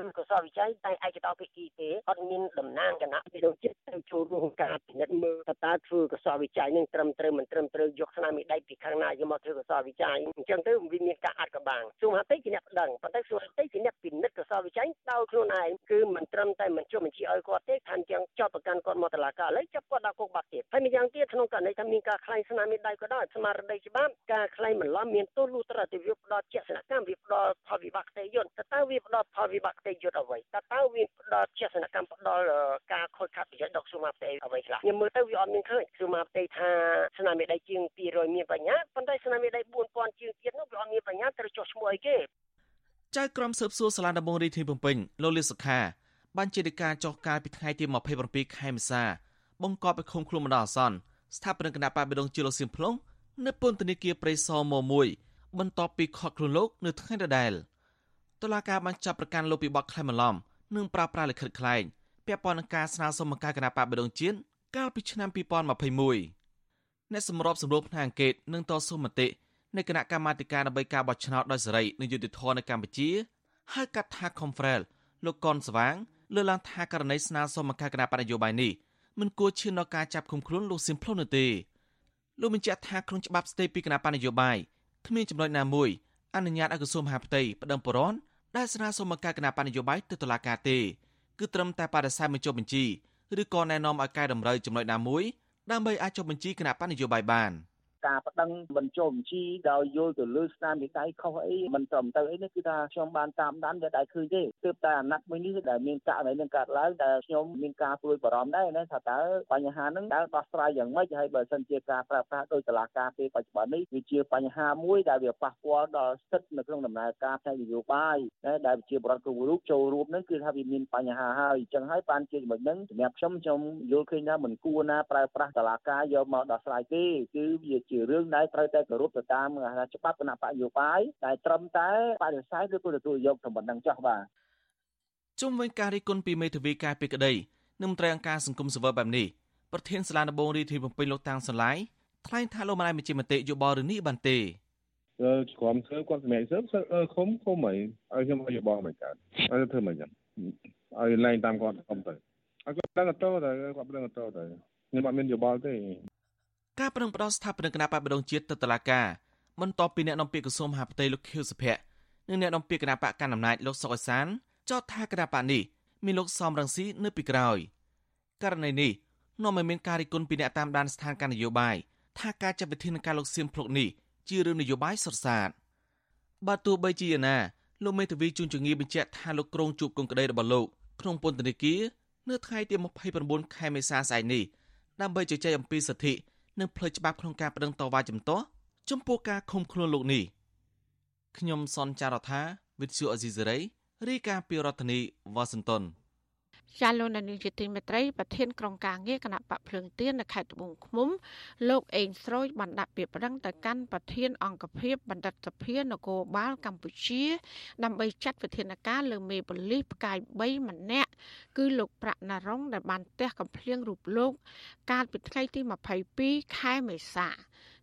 ហាផ្ទៃធ្វើកសលវិច័យតែឯកតោភាគីទេអត់មានតំណាងគណៈវិដូចចិត្តទៅចូលរួមការពិនិត្យមើលតើតើធ្វើកសលវិច័យនឹងត្រឹមត្រូវមិនត្រឹមត្រូវយកស្នាមមេដៃពីខាងណាយកមកធ្វើកសលវិច័យអញ្ចឹងទៅវាមានការអាត់កបាំងសួងមហាផ្ទៃជាអ្នកដឹងប៉ុន្តែសួងមហាផ្ទៃជាអ្នកពិនិត្យកសលវិច័យដោយខ្លួនឯងគឺមិនត្រឹមតែមិនចុះបញ្ជីឲ្យគាត់ទេថាអញ្ចឹងចោទប្រកាន់គាត់មកតុលាការឥឡូវចាប់គាត់ដាក់គុកបាត់ទៀតហើយម្យ៉ាងទៀតក្នុងករណីថាមានការខ្លែងស្នាមមេដៃក៏ដោយស្មារតីច្បាប់ការខ្លែងបន្លំមានទោសលុះត្រាតែវាផ្ដោតជាក់ស្ដែងកម្មវាផ្ដោតផលវិបាកផ្ទៃយន្តតើវាផ្ដោតផលវិបាកផ្ទៃយន្តអ្វីតើតើវាផ្ដល់ជាសនកម្មផ្ដល់ការខូចខាតប្រយោជន៍ដល់សុមាផ្ទៃអ្វីខ្លះខ្ញុំមើលទៅវាអត់មានឃើញសុមាផ្ទៃថាស្នាមមេដៃជាង200មានបញ្ហាប៉ុន្តែស្នាមមេដៃ4000ជាងទៀតនោះវាអត់មានបញ្ហាត្រូវចុះឈ្មោះអីគេចៅក្រមស៊ើបសួរសាលាដំបងរាជធានីភ្នំពេញលោកលីសុខាបានជាដីកាចុះកាលពីថ្ងៃទី27ខែមេសាបង្កប់ឲ្យឃុំខ្លួនបណ្ដោះអាសន្នស្ថាបនិកគណៈបកបដងជាលោកសៀមភ្លុងនៅពន្ធនាគារព្រៃសរម1បន្ទាប់ពីខកខ្លួនលោកនៅថ្ងៃដដែល តុលាការបានចាប់ប្រកាន់លោកពីបទក្លែងបន្លំនិងប្រើប្រាស់លិខិតក្លែងពាក់ព័ន្ធនឹងការស្នើសុំបង្កើតគណៈបកបដងជាតិកាលពីឆ្នាំ2021អ្នកសម្របសម្រួលផ្នែកអង្គការនិងតស៊ូមតិនៃគណៈកម្មាធិការដើម្បីការបោះឆ្នោតដោយសេរីនិងយុត្តិធម៌នៅកម្ពុជាហៅកាត់ថា Confrel លោកកនស្វាងលើកឡើងថាករណីស្នើសុំបង្កើតគណៈបកនយោបាយនេះមិនគួរឈានដល់ការចាប់ឃុំខ្លួនលោកសៀមផ្លុននោះទេលោកបញ្ជាក់ថាក្នុងច្បាប់ស្តីពីគណៈបកនយោបាយគ្មានចំណុចណាមួយអនុញ្ញាតឲ្យក្រសួងមហាផ្ទៃប្តឹងបរន ដែលស្នើសុំបង្កើតគណៈបកនយោបាយទៅតុលាការទេគឺត្រឹមតែបដិសេធមិនចុះបញ្ជីឬក៏ណែនាំឲ្យកែតម្រូវចំណុចណាមួយដើម្បីអាចចុះបញ្ជីគណៈបកនយោបាយបាន។ ការប្តឹងមិនចូលបញ្ជីដោយយល់ទៅលើស្នាមមេដៃខុសអីមិនត្រឹមត្រូវអីនេះគឺថាខ្ញុំបានតាមដានវាដែរឃើញទេទើបតែអាណត្តិមួយនេះដែលមានករណីនឹងកើតឡើងដែលខ្ញុំមានការព្រួយបារម្ភដែរណាថាតើបញ្ហាហ្នឹងតើដោះស្រាយយ៉ាងម៉េចហើយបើសិនជាការប្រើប្រាស់ដោយតឡាការពេលបច្ចុប្បន្ននេះវាជាបញ្ហាមួយដែលវាប៉ះពាល់ដល់សិទ្ធិនៅក្នុងដំណើរការផ្នែកនយោបាយដែលជាបរិបទគ្រប់រូបចូលរួមហ្នឹងគឺថាវាមានបញ្ហាហើយអញ្ចឹងហើយបានជាចំណុចហ្នឹងសម្រាប់ខ្ញុំខ្ញុំយល់ឃើញថាមិនគួរណាប្រើប្រាស់តឡាការយកមកដោះស្រាយទេគឺវាជារឿងដែលត្រូវតែគោរពទៅតាមច្បាប់គណៈបកនយោបាយតែត្រឹមតែបដិសេធឬក៏ទទួលយកតែប៉ុណ្ណឹងចោះបាទជុំវិញការរិះគន់ពីមេធាវីការពីក្តីនឹងមន្ត្រីអង្គការសង្គមសវបែបនេះប្រធានសាលាដំបងរាជធានីភ្នំពេញលោកតាំងសឡាយថ្លែងថាលោកមិនអាចបញ្ជាមតិយោបល់រឿងនេះបានទេអឺក្រុមធ្វើគាត់សម្រាប់សើអឺឃុំឃុំអីឲ្យខ្ញុំឲ្យយោបល់មិនកើតឲ្យធ្វើមិនចឹងឲ្យឡើងតាមគាត់ខ្ញុំទៅឲ្យគាត់ដឹងទៅតែគាត់ដឹងទៅតែខ្ញុំអត់មានយោបល់ទេ ការប្រឹងផ្ដោតស្ថាបនិកគណៈបកបដងជាតិទៅតុលាការបន្ទាប់ពីអ្នកនាំពាក្យក្រសួងមហាផ្ទៃលោកខៀវសុភ័ក្រនិងអ្នកនាំពាក្យគណៈបកកណ្ដាលអំណាចលោកសុកអេសានចោទថាគណៈបកនេះមានលោកសំរងស៊ីនៅពីក្រោយករណីនេះនាំឲ្យមានការរិះគន់ពីអ្នកតាមដានស្ថានភាពនយោបាយថាការចាត់វិធានការលោកសៀមភ្លុកនេះជារឿងនយោបាយសុទ្ធសាធបើទោះបីជាយ៉ាងណាលោកមេធាវីជួនជងីបញ្ជាក់ថាលោកក្រុងជួបគុំក្តីរបស់លោកក្នុងពន្ធនាគារនៅថ្ងៃទី29ខែមេសាស្អែកនេះដើម្បីជជែកអំពីសិទ្ធិ និងផ្លូវច្បាប់ក្នុងការប្តឹងតវ៉ាជំទាស់ចំពោះការឃុំខ្លួនលោកនេះខ្ញុំសនចាររថាវិទ្យុអេស៊ីសេរីរាយការណ៍ពីរដ្ឋធានីវ៉ាស៊ីនតោន ចាលោកនានីជាទីមេត្រីប្រធានក្រុមការងារគណៈបកភ្លើងទៀននៅខេត្តត្បូងឃ្មុំលោកអេងស្រួយបានដាក់ពាក្យប្តឹងទៅកាន់ប្រធានអង្គភិបបណ្ឌិតសភានគរបាលកម្ពុជា ដើម្បីចាត់វិធានការលើមេបលិសផ្កាយ3ម្នាក់គឺលោកប្រាក់ណារុងដែលបានទះកំភ្លៀងរូបលោក កាលពីថ្ងៃទី22ខែមេសា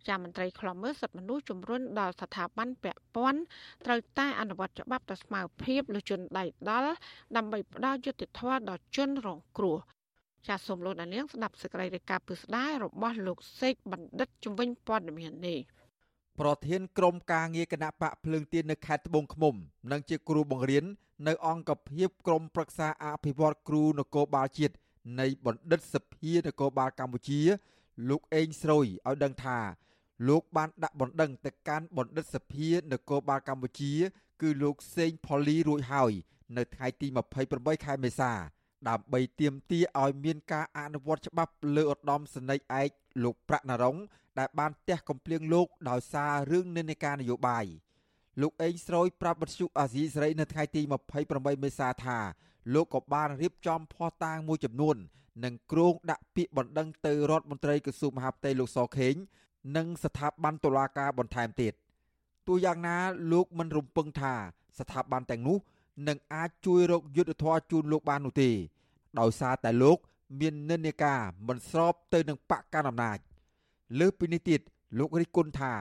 ចាមន្ត្រីខ្លំមើលសិទ្ធិមនុស្សជំរុញដល់ស្ថាប័នពាក់ព័ន្ធត្រូវតែអនុវត្តច្បាប់ទៅស្មើភាពលើជនដៃដល់ដើម្បីផ្ដល់យុត្តិធម៌ដល់ជនរងគ្រោះចាសសូមលោកដានៀងស្ដាប់សេចក្តីរាយការណ៍ពិស្ដាររបស់លោកសេកបណ្ឌិតជំនាញព័ត៌មាននេះប្រធានក្រុមការងារគណៈបកភ្លើងទៀននៅខេត្តត្បូងឃ្មុំ និងជាគ្រូបង្រៀននៅអង្គភាពក្រុមប្រឹក្សាអភិវឌ្ឍគ្រូនគរបាលជាតិនៃបណ្ឌិតសភានគរបាលកម្ពុជា លោកអេងស្រួយឲ្យដឹងថា លោកបានដាក់បណ្ដឹងទៅកាន់បណ្ឌិតសភានគរបាលកម្ពុជា គឺលោកសេងផូលីរួចហើយនៅថ្ងៃទី28ខែមេសាដើម្បីទាមទារឲ្យមានការអនុវត្តច្បាប់លើឧត្តមសេនីយ៍ឯកលោកប្រាក់ណរងដែលបានទះកំភ្លៀងលោកដោយសាររឿងនិន្នាការនយោបាយលោកអេងស្រួយប្រាប់បទសុអាស៊ីសេរីនៅថ្ងៃទី28មេសាថាលោកក៏បានរៀបចំភស្តុតាងមួយចំនួននិងគ្រោងដាក់ពាក្យបណ្ដឹងទៅរដ្ឋមន្ត្រីក្រសួងមហាផ្ទៃលោកសខេង និងស្ថាប័នតុលាការបន្ថែមទៀតទោះយ៉ាងណាលោកមិនរំពឹងថាស្ថាប័នទាំងនោះនឹងអាចជួយរកយុទ្ធធរជូនលោកបាននោះទេ ដោយសារតែលោក មាននិន្នាការមិនស្របទៅនឹងបកកណ្ដាលអំណាចលើសពីនេះទៀតលោករិះគន់ថា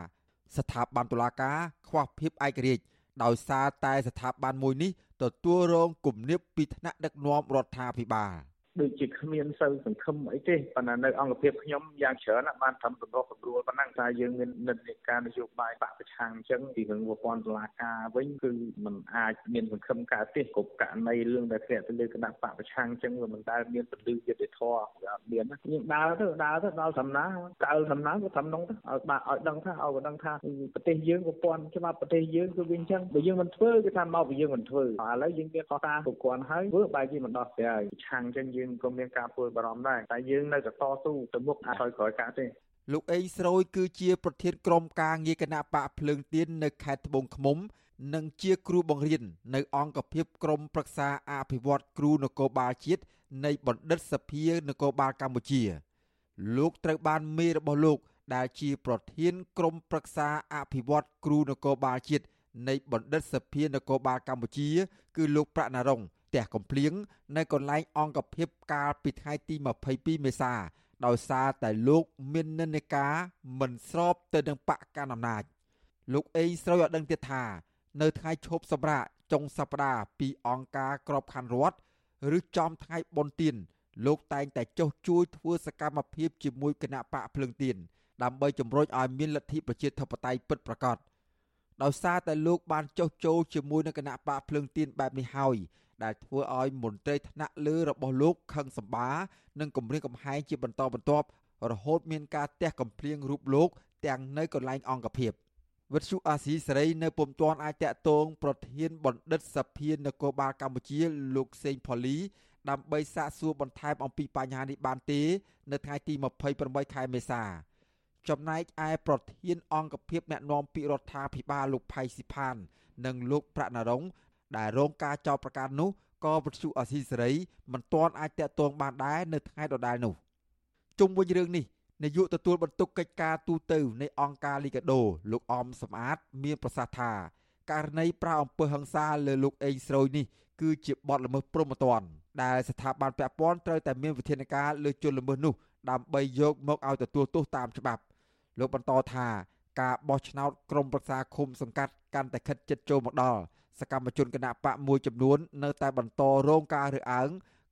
ស្ថាប័នតុលាការខ្វះភាពឯករាជ្យដោយសារតែស្ថាប័នមួយនេះទទួលរងគំនាបពីថ្នាក់ដឹកនាំរដ្ឋាភិបាល។ ដូចជាគ្មានសូវសង្ឃឹមអីទេប៉ុន្តែនៅអង្គភាពខ្ញុំយ៉ាងច្រើនបានធ្វើសម្រុះសម្រួលប៉ុណ្ណឹងតែយើងមាននិន្នាការនយោបាយបកប្រឆាំងអញ្ចឹងពីរឿងប្រព័ន្ធតុលាការវិញគឺมันអាចមានសង្ឃឹមកើតទេគ្រប់ករណីរឿងដែលធ្លាក់ទៅលើគណៈបកប្រឆាំងអញ្ចឹងវាមិនដែលមានពលិយុទ្ធធរវាអត់មានយើងដើរទៅដើរទៅដល់សំណាកៅសំណាក៏ធ្វើនងទៅឲ្យបាក់ឲ្យដឹងថាឲ្យដឹងថាប្រទេសយើងប្រព័ន្ធច្បាប់ប្រទេសយើងគឺវាអញ្ចឹងបើយើងមិនធ្វើគឺថាមកពីយើងមិនធ្វើឥឡូវយើងមានខុសតាគ្រប់គ្រាន់ហើយធ្វើបែរជាមិនដោះស្រាយប្រឆាំងអញ្ចឹងយើងក៏មានការព្រួយបារម្ភដែរតែយើងនៅតែតស៊ូទៅមុខអាចឲ្យក្រោយកាត់ទេលោកអេងស្រួយគឺជា ប្រធានក្រុមការងារគណៈបកភ្លើងទៀននៅខេត្តត្បូងឃ្មុំ និងជាគ្រូបង្រៀននៅអង្គភាពក្រមប្រឹក្សាអភិវឌ្ឍគ្រូនគរបាលជាតិនៃបណ្ឌិតសភានគរបាលកម្ពុជា លោកត្រូវបានមេរបស់លោក ដែលជាប្រធានក្រុមប្រឹក្សាអភិវឌ្ឍគ្រូនគរបាលជាតិនៃបណ្ឌិតសភានគរបាលកម្ពុជា គឺលោកប្រាក់ណារុង ផ្ទះកំភ្លៀងនៅកន្លែងអង្គភាពកាលពីថ្ងៃទី22មេសាដោយសារតែលោកមាននិន្នាការមិនស្របទៅនឹងបកកណ្ដាលអំណាចលោកអេងស្រូវឲ្យដឹងទៀតថា នៅថ្ងៃឈប់សម្រាកចុងសប្តាហ៍ពីអង្គការក្របខ័ណ្ឌរដ្ឋឬចំថ្ងៃបុណ្យទានលោកតែងតែចុះជួយធ្វើសកម្មភាពជាមួយគណៈបកភ្លើងទៀនដើម្បីជំរុញឲ្យមានលទ្ធិប្រជាធិបតេយ្យពិតប្រាកដដោយសារតែលោកបានចុះចូលជាមួយនឹងគណៈបកភ្លើងទៀនបែបនេះហើយ ដែលធ្វើឲ្យមន្ត្រីថ្នាក់លើរបស់លោកខឹងសម្បានិងគម្រាមកំហែងជាបន្តបន្ទាប់រហូតមានការទះកំភ្លៀងរូបលោក ទាំងនៅកន្លែងអង្គភាពវិទ្យុអាស៊ីសេរីនៅពុំទាន់អាចតាក់ទងប្រធានបណ្ឌិតសភានគរបាលកម្ពុជា លោកសេងផូលី ដើម្បីសាកសួរបន្ថែមអំពីបញ្ហានេះបានទេ នៅថ្ងៃទី28ខែមេសាចំណែកឯប្រធានអង្គភាពអ្នកណែនាំពាក្យរដ្ឋាភិបាលលោកផៃស៊ីផាន និងលោកប្រាក់ណារុង ដែលរងការចោទប្រកាន់នោះក៏វិទ្យុអសីសេរីមិនទាន់អាចតាក់ទងបានដែរនៅថ្ងៃដដែលនោះជុំវិញរឿងនេះនាយកទទួលបន្ទុកកិច្ចការទូតនៃអង្គការលីកាដូលោកអមសំអាត មានប្រសាសន៍ថាករណីប្រាអំពើហិង្សាលើលោកអេងស្រូយនេះគឺជាបទល្មើសព្រហ្មទណ្ឌដែលស្ថាប័នពាក់ព័ន្ធត្រូវតែមានវិធានការលើជនល្មើសនោះដើម្បីយកមកឲ្យទទួលទោសតាមច្បាប់លោកបន្តថាការបោះឆ្នោតក្រុមប្រឹក្សាឃុំសង្កាត់កាន់តែខិតជិតចូលមកដល់ សកម្មជនគណៈបកមួយចំនួននៅតែបន្តរងការរើសអើង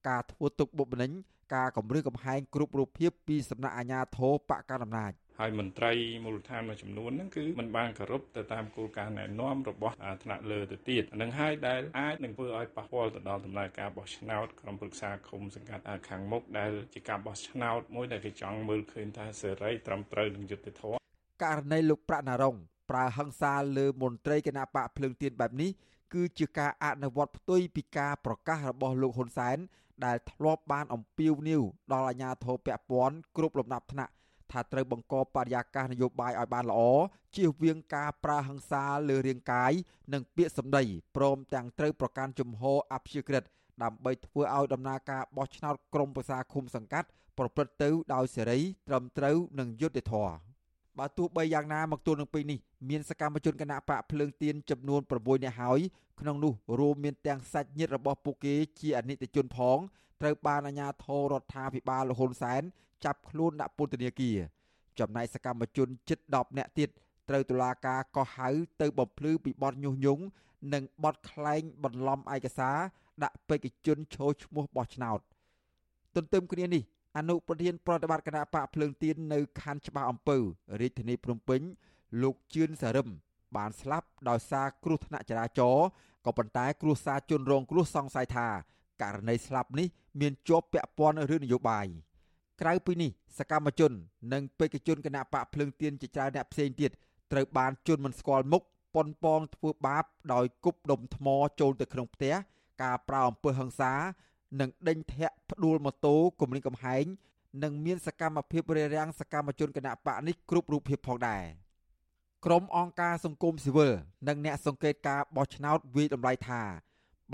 ការធ្វើទុកបុកម្នេញការគំរាមកំហែងគ្រប់រូបភាពពីសំណាក់អាជ្ញាធរបកកណ្ដាលអំណាចហើយមន្ត្រីមូលដ្ឋានមួយចំនួនហ្នឹងគឺมันបានគោរពទៅតាមគោលការណ៍ណែនាំរបស់ថ្នាក់លើទៅទៀតនឹងហើយដែលអាចនឹងធ្វើឲ្យប៉ះពាល់ទៅដល់ដំណើរការបោះឆ្នោតក្រុមប្រឹក្សាឃុំសង្កាត់ខាងមុខដែលជាការបោះឆ្នោតមួយដែលគេចង់មើលឃើញថាសេរីត្រឹមត្រូវនឹងយុត្តិធម៌ករណីលោកប្រាក់ណារុងប្រើហិង្សាលើមន្ត្រីគណៈបកភ្លើងទៀនបែបនេះ គឺជាការអនុវត្តផ្ទុយពីការប្រកាសរបស់លោកហ៊ុនសែនដែលធ្លាប់បានអំពាវនាវដល់អាជ្ញាធរពាក់ព័ន្ធគ្រប់លំដាប់ថ្នាក់ថាត្រូវបង្កបរិយាកាសនយោបាយឲ្យបានល្អជៀសវាងការប្រើហិង្សាលើរាងកាយនិងពាក្យសម្ដីព្រមទាំងត្រូវប្រកាន់ជំហរអព្យាក្រឹតដើម្បីធ្វើឲ្យដំណើរការបោះឆ្នោតក្រុមប្រឹក្សាឃុំសង្កាត់ប្រព្រឹត្តទៅដោយសេរីត្រឹមត្រូវនិងយុត្តិធម៌ បើទោះបីយ៉ាងណាមកទល់នឹងពេលនេះមានសកម្មជនគណៈបកភ្លើងទៀនចំនួន6នាក់ហើយក្នុងនោះរួមមានទាំងសាច់ញាតិរបស់ពួកគេជាអនិច្ចជនផងត្រូវបានអាជ្ញាធររដ្ឋាភិបាលលហ៊ុនសែនចាប់ខ្លួនដាក់ពន្ធនាគារចំណែកសកម្មជនជិត10នាក់ទៀតត្រូវតុលាការកោះហៅទៅបំភ្លឺពីបទញុះញង់និងបទក្លែងបន្លំឯកសារដាក់បេក្ខជនឈរឈ្មោះបោះឆ្នោតទន្ទឹមគ្នានេះ អនុប្រធានប្រតិបត្តិគណៈបកភ្លើងទៀននៅខណ្ឌច្បារអំពៅរាជធានីភ្នំពេញលោកជឿនសារឹមបានស្លាប់ដោយសារគ្រោះថ្នាក់ចរាចរណ៍ក៏ប៉ុន្តែគ្រួសារជនរងគ្រោះសង្ស័យថាករណីស្លាប់នេះមានជាប់ពាក់ព័ន្ធរឿងនយោបាយក្រៅពីនេះសកម្មជន និងបេក្ខជនគណៈបកភ្លើងទៀនជាច្រើនអ្នកផ្សេងទៀតត្រូវបានជន់មិនស្គាល់មុខប៉ុនប៉ងធ្វើបាបដោយគប់ដុំថ្មចូលទៅក្នុងផ្ទះការប្រើអំពើហិង្សា និងដេញធាក់ផ្ដួលម៉ូតូគំរាមកំហែងនិងមានសកម្មភាពរារាំងសកម្មជនគណៈបកនេះគ្រប់រូបភាពផងដែរក្រុមអង្គការសង្គមស៊ីវិលនិងអ្នកសង្កេតការបោះឆ្នោតវិយតម្លៃថា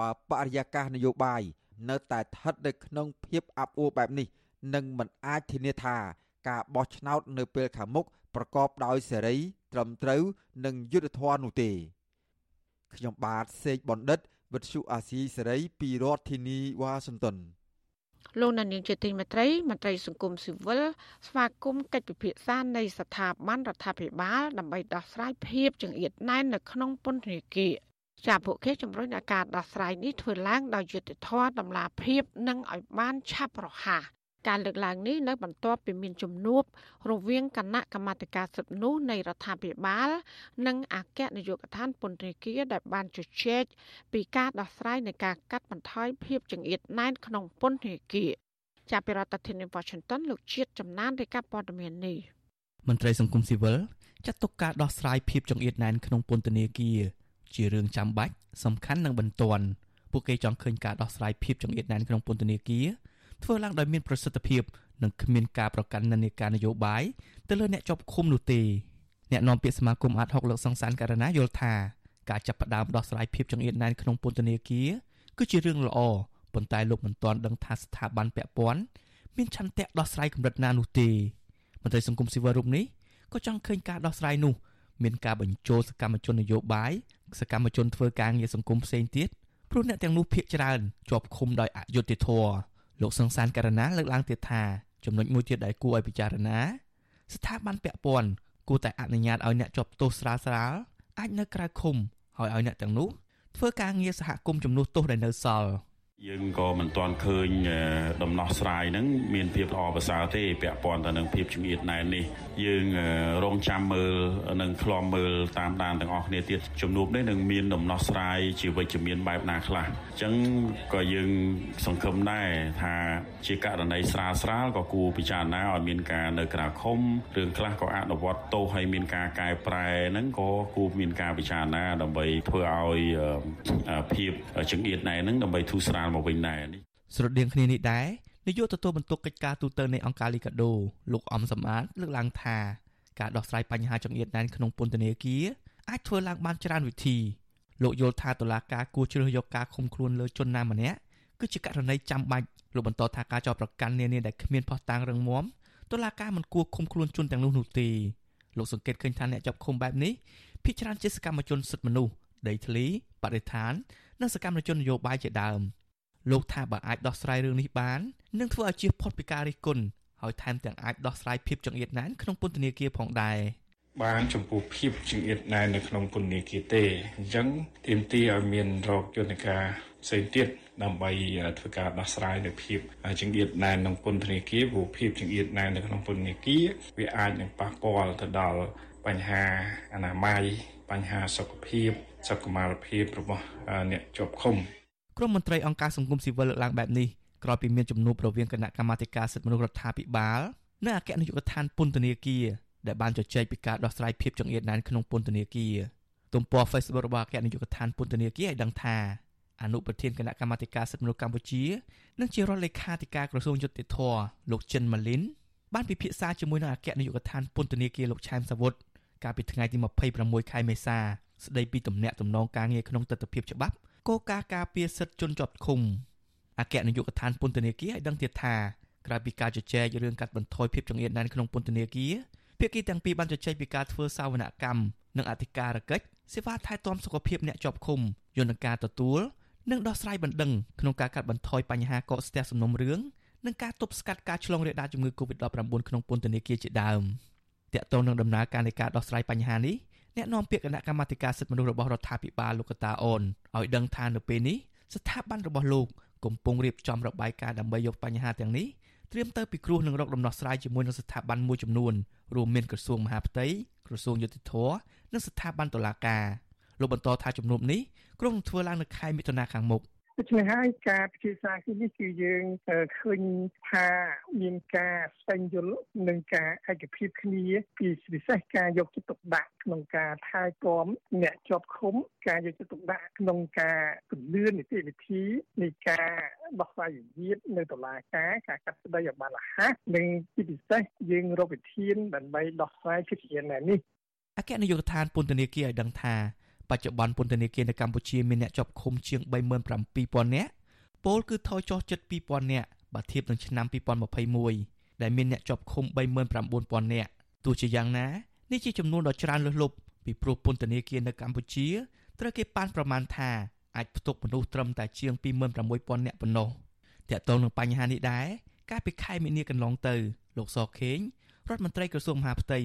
បើបរិយាកាសនយោបាយនៅតែស្ថិតនៅក្នុងភាពអាប់អួរបែបនេះនឹងមិនអាចធានាថា ការបោះឆ្នោតនៅពេលខាងមុខប្រកបដោយសេរី ត្រឹមត្រូវ និងយុត្តិធម៌នោះទេខ្ញុំបាទសេកបណ្ឌិត វិទ្យុអាស៊ីសេរីពីរដ្ឋធានីវ៉ាស៊ីនតោនលោកនានីជាទីមេត្រីមន្ត្រីសង្គមស៊ីវិលស្វាគមន៍កិច្ចពិភាក្សានៃស្ថាប័នរដ្ឋាភិបាលដើម្បីដោះស្រាយភាពចង្អៀតណែននៅក្នុងពន្ធនាគារចាពួកគេជំរុញឲ្យការដោះស្រាយនេះធ្វើឡើងដោយយុត្តិធម៌តម្លាភាពនិងឲ្យបានឆាប់រហ័ស ការលើកឡើងនេះនៅបន្ទាប់ពីមានជំនួបរវាងគណៈកម្មាធិការសិទ្ធិមនុស្សនៃរដ្ឋាភិបាល និងអគ្គនាយកដ្ឋានពន្ធនាគារដែលបានជជែកពីការដោះស្រាយនៃការកាត់បន្ថយភាពចង្អៀតណែនក្នុងពន្ធនាគារចាប់ពីរដ្ឋធានី Washington លោកជាតិចំណានរាយការណ៍ព័ត៌មាននេះមន្ត្រីសង្គមស៊ីវិលចាត់ទុកការដោះស្រាយភាពចង្អៀតណែនក្នុងពន្ធនាគារជារឿងចាំបាច់សំខាន់និងបន្ទាន់ពួកគេចង់ឃើញការដោះស្រាយភាពចង្អៀតណែនក្នុងពន្ធនាគារ ធ្វើឡើងដោយមានប្រសិទ្ធភាពនិងគ្មានការប្រកាន់និន្នាការនយោបាយទៅលើអ្នកជាប់ឃុំនោះទេអ្នកនាំពាក្យសមាគមអាត6លោកសង្សានករណីយល់ថាការចាប់ផ្ដើមដោះស្រាយភាពចង្អៀតណែនក្នុងពន្ធនាគារគឺជារឿងល្អប៉ុន្តែលោកមិនទាន់ដឹងថាស្ថាប័នពាក់ព័ន្ធមានឆន្ទៈដោះស្រាយកម្រិតណានោះទេមន្ត្រីសង្គមស៊ីវិលរូបនេះក៏ចង់ឃើញការដោះស្រាយនោះមានការបញ្ចូលសកម្មជននយោបាយសកម្មជនធ្វើការងារសង្គមផ្សេងទៀតព្រោះអ្នកទាំងនោះភ័យច្រើនជាប់ឃុំដោយអយុត្តិធម៌ លោកសង្សានករណាលើកឡើងទៀតថាចំណុចមួយទៀតដែលគួរឲ្យពិចារណា ស្ថាប័នពាក់ព័ន្ធគួរតែអនុញ្ញាតឲ្យអ្នកជាប់ទោសស្រាលស្រាលអាចនៅក្រៅឃុំហើយឲ្យអ្នកទាំងនោះធ្វើការងារសហគមន៍ជំនួសទោសដែលនៅសល់ យើងក៏មិនទាន់ឃើញដំណោះស្រាយហ្នឹងមានភាពល្អប្រសើរទេពាក់ព័ន្ធទៅនឹងភាពជំនឿណែននេះយើងរងចាំមើលនិងឃ្លាំមើលតាមដានទាំងអស់គ្នាទៀតជំនួបនេះនឹងមានដំណោះស្រាយជាវិជ្ជមានបែបណាខ្លះអញ្ចឹងក៏យើងសង្ឃឹមដែរថាជាករណីស្រាលស្រាលក៏គួរពិចារណាឲ្យមានការនៅក្រៅឃុំរឿងខ្លះក៏អនុវត្តទោសឲ្យមានការកែប្រែហ្នឹងក៏គួរមានការពិចារណាដើម្បីធ្វើឲ្យភាពចង្អៀតណែនហ្នឹងដើម្បីធូរស្រាលមកវិញដែរនេះស្រដៀងគ្នានេះដែរនាយកទទួលបន្ទុកកិច្ចការទូតនៃអង្គការលីកាដូលោកអំសំអាតលើកឡើងថាការដោះស្រាយបញ្ហាចង្អៀតណែនក្នុងពន្ធនាគារអាចធ្វើឡើងបានច្រើនវិធីលោកយល់ថាតុលាការគួរជ្រើសយកការឃុំខ្លួនលើជនណាម្នាក់គឺជាករណីចាំបាច់លោកបន្តថាការចោទប្រកាន់នានាដែលគ្មានភស្តុតាងរឹងមាំតុលាការមិនគួរឃុំខ្លួនជនទាំងនោះនោះទេលោកសង្កេតឃើញថាអ្នកចាប់ឃុំបែបនេះភាគច្រើនជាសកម្មជនសិទ្ធិមនុស្សដីធ្លីបរិស្ថាននិងសកម្មជននយោបាយជាដើម លោកថាបើអាចដោះស្រាយរឿងនេះបាននឹងធ្វើឲ្យជៀសផុតពីការរិះគន់ហើយថែមទាំងអាចដោះស្រាយភាពចង្អៀតណែនក្នុងពន្ធនាគារផងដែរបានចំពោះភាពចង្អៀតណែននៅក្នុងពន្ធនាគារទេអញ្ចឹងទាមទារឲ្យមានរកយន្តការផ្សេងទៀតដើម្បីធ្វើការដោះស្រាយនៅភាពចង្អៀតណែនក្នុងពន្ធនាគារព្រោះភាពចង្អៀតណែននៅក្នុងពន្ធនាគារវាអាចនឹងប៉ះពាល់ទៅដល់បញ្ហាអនាម័យបញ្ហាសុខភាពសុខុមាលភាពរបស់អ្នកជាប់ឃុំ ក្រុមមន្ត្រីអង្គការសង្គមស៊ីវិលលើកឡើងបែបនេះក្រោយពីមានជំនួបរវាងគណៈកម្មាធិការសិទ្ធិមនុស្សរដ្ឋាភិបាលនិងអគ្គនាយកដ្ឋានពន្ធនាគារដែលបានជជែកពីការដោះស្រាយភាពចង្អៀតណែនក្នុងពន្ធនាគារទំព័រ Facebook របស់អគ្គនាយកដ្ឋានពន្ធនាគារឲ្យដឹងថាអនុប្រធានគណៈកម្មាធិការសិទ្ធិមនុស្សកម្ពុជានិងជារដ្ឋលេខាធិការក្រសួងយុតិធធលោកចិនម៉ាលីនបានពិភាក្សាជាមួយនឹងអគ្គនាយកដ្ឋានពន្ធនាគារលោកឆែមសាវុតកាលពីថ្ងៃទី26ខែមេសាស្ដីពីទំនាក់ទំនងការងារក្នុងទស្សនវិជ្ជាច្បាប់ គោលការណ៍ការពារសិទ្ធិជនជាប់ឃុំអគ្គនាយកដ្ឋានពន្ធនាគារឲ្យដឹងទៀតថាក្រៅពីការជជែករឿងកាត់បន្ថយភាពចង្អៀតណែនក្នុងពន្ធនាគារភាគីទាំងពីរបានជជែកពីការធ្វើសាវនកម្មនិងអធិការកិច្ចសេវាថែទាំសុខភាពអ្នកជាប់ឃុំយន្តការទទួលនិងដោះស្រាយបណ្ដឹងក្នុងការកាត់បន្ថយបញ្ហាកកស្ទះសំណុំរឿងនិងការទប់ស្កាត់ការឆ្លងរាលដាលជំងឺ Covid-19 ក្នុងពន្ធនាគារជាដើមតកតងនឹងដំណើរការនៃការដោះស្រាយបញ្ហានេះ អ្នកនាំពាក្យគណៈកម្មាធិការសិទ្ធិមនុស្សរបស់រដ្ឋាភិបាលលោកកតាអូនឲ្យដឹងថានៅពេលនេះស្ថាប័នរបស់លោកកំពុងរៀបចំរបាយការណ៍ដើម្បីយកបញ្ហាទាំងនេះត្រៀមទៅពិគ្រោះនឹងរកដំណោះស្រាយជាមួយនឹងស្ថាប័នមួយចំនួនរួមមានក្រសួងមហាផ្ទៃក្រសួងយុតិធធនិងស្ថាប័នតុលាការលោកបន្តថាជំនុំនេះក្រុងនឹងធ្វើឡើងនៅខែមិថុនាខាងមុខ ដូច្នេះហើយការពិភាក្សាគ្នានេះគឺយើងឃើញថាមានការស្វែងយល់និងការឯកភាពគ្នាពីពិសេសការយកចិត្តទុកដាក់ក្នុងការថែទាំអ្នកជាប់ឃុំការយកចិត្តទុកដាក់ក្នុងការពន្លឿននីតិវិធីនៃការដោះស្រាយវិវាទនៅតុលាការការកាត់ក្តីឲ្យបានរហ័សនិងជាពិសេសយើងរកវិធានដើម្បីដោះស្រាយកិច្ចការនេះអគ្គនាយកដ្ឋានពន្ធនាគារឲ្យដឹងថា បច្ចុប្បន្នពន្ធនាគារនៅកម្ពុជាមានអ្នកជាប់ឃុំជាង37000នាក់ពលគឺថយចុះជិត2000នាក់បើធៀបនឹងឆ្នាំ2021ដែលមានអ្នកជាប់ឃុំ39000នាក់ទោះជាយ៉ាងណានេះជាចំនួនដ៏ច្រើនលើសលប់ពីព្រោះពន្ធនាគារនៅកម្ពុជាត្រូវគេប៉ាន់ប្រមាណថាអាចផ្ទុកមនុស្សត្រឹមតែជាង26000នាក់ប៉ុណ្ណោះតាក់ទងនឹងបញ្ហានេះដែរកាលពីខែមីនាកន្លងទៅលោកសខេងរដ្ឋមន្ត្រីក្រសួងមហាផ្ទៃ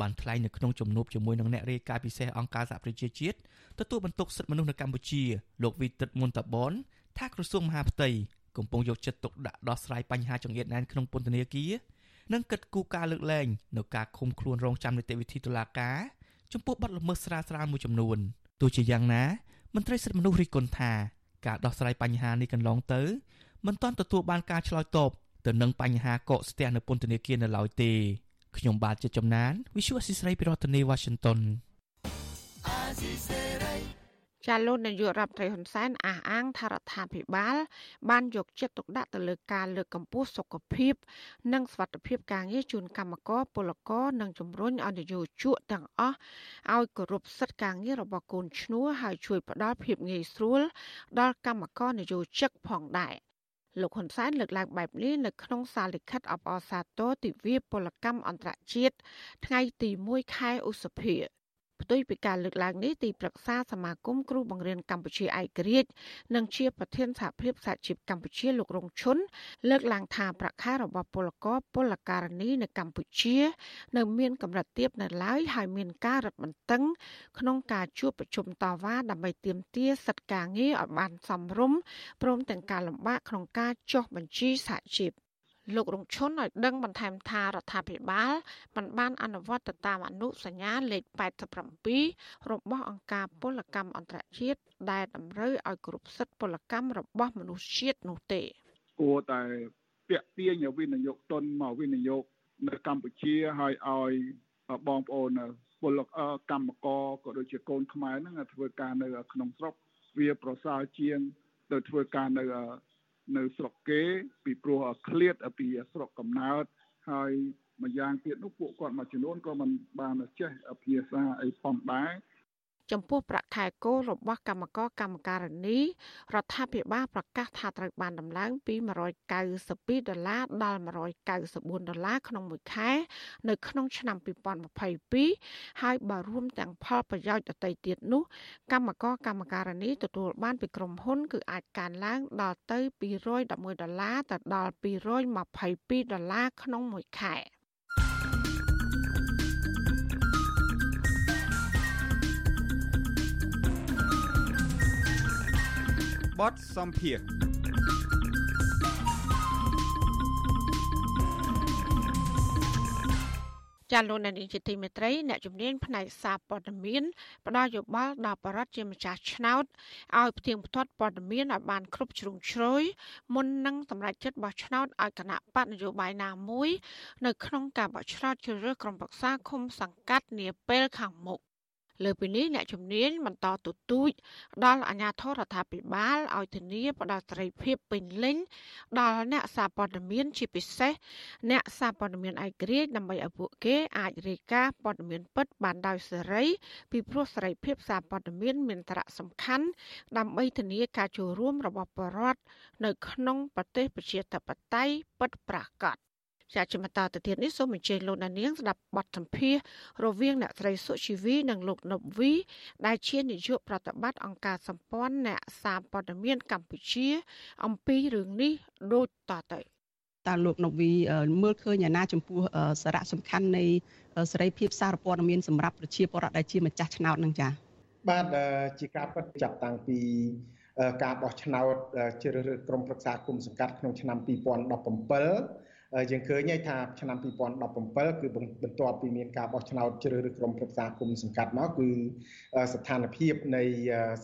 បានថ្លែងនៅក្នុងជំនួបជាមួយនឹងអ្នករាយការណ៍ពិសេសអង្គការសហប្រជាជាតិទទួលបន្ទុកសិទ្ធិមនុស្សនៅកម្ពុជាលោកវីតិតមុនតាបនថាក្រសួងមហាផ្ទៃកំពុងយកចិត្តទុកដាក់ដោះស្រាយបញ្ហាចង្អៀតណែនក្នុងពន្ធនាគារនិងកិត្តគូការលើកលែងនៅការឃុំខ្លួនរងចាំនីតិវិធីតុលាការចំពោះបទល្មើសស្រាលស្រាលមួយចំនួនទោះជាយ៉ាងណាមន្ត្រីសិទ្ធិមនុស្សរិះគន់ថាការដោះស្រាយបញ្ហានេះកន្លងទៅមិនទាន់ទទួលបានការឆ្លើយតបទៅនឹងបញ្ហាកកស្ទះនៅពន្ធនាគារនៅឡើយទេ ខ្ញុំបាទជាចំណាន Visual អសិស្រ័យពីរដ្ឋធានី Washington ចាលោកនាយករដ្ឋមន្ត្រីហ៊ុនសែនអះអាងថារដ្ឋាភិបាល បានយកចិត្តទុកដាក់ទៅលើការលើកកម្ពស់សុខភាព និងសុខភាពការងារជូនកម្មករពលករនិងជំរុញឲ្យនយោជកទាំងអស់ឲ្យគោរពសិទ្ធិការងាររបស់កូនឈ្នួលហើយជួយផ្ដល់ភាពងាយស្រួលដល់កម្មករនយោជកផងដែរ លោកហ៊ុនសែនលើកឡើងបែបនេះនៅក្នុងសារលិខិតអបអរសាទរទិវាពលកម្មអន្តរជាតិថ្ងៃទី1ខែឧសភា ផ្ទុយពីការលើកឡើងនេះទីប្រឹក្សាសមាគមគ្រូបង្រៀនកម្ពុជាឯករាជ្យនិងជាប្រធានសហភាពសហជីពកម្ពុជាលោករងឈុនលើកឡើងថាប្រាក់ខែរបស់ពលករពលករនីនៅកម្ពុជា នៅមានកម្រិតទាបនៅឡើយហើយមានការរឹតបន្តឹងក្នុងការជួបប្រជុំតវ៉ាដើម្បីទាមទារសិទ្ធិការងារឲ្យបានសមរម្យព្រមទាំងការលំបាកក្នុងការចុះបញ្ជីសហជីព លោករងឈុនឲ្យដឹងបន្ថែមថារដ្ឋាភិបាលបានបានអនុវត្តទៅតាមអនុសញ្ញាលេខ87របស់អង្គការពលកម្មអន្តរជាតិដែលតម្រូវឲ្យគ្រប់សិទ្ធិពលកម្មរបស់មនុស្សជាតិនោះទេគួរតែពាក់ទាញឲ្យវិនិយោគទុនមកវិនិយោគនៅកម្ពុជាហើយឲ្យបងប្អូនពលកម្មករក៏ដូចជាកូនខ្មែរហ្នឹងធ្វើការនៅក្នុងស្រុកវាប្រសើរជាង ទៅធ្វើការនៅ នៅស្រុកគេពីព្រោះឃ្លាតពីស្រុកកំណើតហើយម្យ៉ាងទៀតនោះពួកគាត់មួយចំនួនក៏មិនបានចេះភាសាអីផងដែរ ចំពោះប្រាក់ខែគោលរបស់កម្មករកម្មការិនីរដ្ឋាភិបាលប្រកាសថាត្រូវបានដំឡើងពី192ដុល្លារដល់194ដុល្លារក្នុងមួយខែ នៅក្នុងឆ្នាំ2022ហើយបើរួមទាំងផលប្រយោជន៍ដទៃទៀតនោះកម្មករកម្មការិនីទទួលបានពីក្រុមហ៊ុន គឺអាចកើនឡើងដល់ទៅ211ដុល្លារទៅដល់222ដុល្លារក្នុងមួយខែ។ បទសំភារចាលោកនានីជាទីមេត្រីអ្នកជំនាញផ្នែកសារព័ត៌មានផ្ដល់យោបល់ដល់បរិវត្តជាម្ចាស់ឆ្នោតឲ្យផ្ទៀងផ្ទាត់ព័ត៌មានឲ្យបានគ្រប់ជ្រុងជ្រោយមុននឹងសម្រេចចិត្តបោះឆ្នោតឲ្យគណៈបកនយោបាយណាមួយ នៅក្នុងការបោះឆ្នោតជ្រើសរើសក្រុមប្រឹក្សាឃុំសង្កាត់នាពេលខាងមុខ លើពីនេះអ្នកជំនាញបន្តទទូចដល់អាជ្ញាធររដ្ឋាភិបាលឲ្យធានាផ្ដល់សេរីភាពពេញលេញដល់អ្នកសារព័ត៌មានជាពិសេសអ្នកសារព័ត៌មានឯករាជ្យដើម្បីឲ្យពួកគេអាចរាយការណ៍ព័ត៌មានពិតបានដោយសេរីពីព្រោះសេរីភាពសារព័ត៌មានមានសារៈសំខាន់ដើម្បីធានាការចូលរួមរបស់ប្រជាពលរដ្ឋនៅក្នុងប្រទេសប្រជាធិបតេយ្យពិតប្រាកដ ជាជំតទៅទៀតនេះសូមអញ្ជើញលោកនាងស្ដាប់បទសម្ភាសរវាងអ្នកស្រីសុជីវីនិងលោកណប់វីដែលជានាយកប្រតិបត្តិអង្គការសម្ព័ន្ធអ្នកសារព័ត៌មានកម្ពុជា អំពីរឿងនេះដូចតទៅតើលោកណូវីមើលឃើញយ៉ាងណាចំពោះសារៈសំខាន់នៃសេរីភាពសារព័ត៌មានសម្រាប់ប្រជាពលរដ្ឋដែលជាម្ចាស់ឆ្នោតនឹងចា៎បាទជាការពិតចាប់តាំងពីការបោះឆ្នោតជ្រើសរើសក្រុមប្រឹក្សាគុំសង្កាត់ក្នុងឆ្នាំ2017 យើងឃើញហើយថាឆ្នាំ2017គឺបន្ទាប់ពីមានការបោះឆ្នោតជ្រើសរើសក្រុមប្រឹក្សាគុំសង្កាត់មកគឺស្ថានភាពនៃ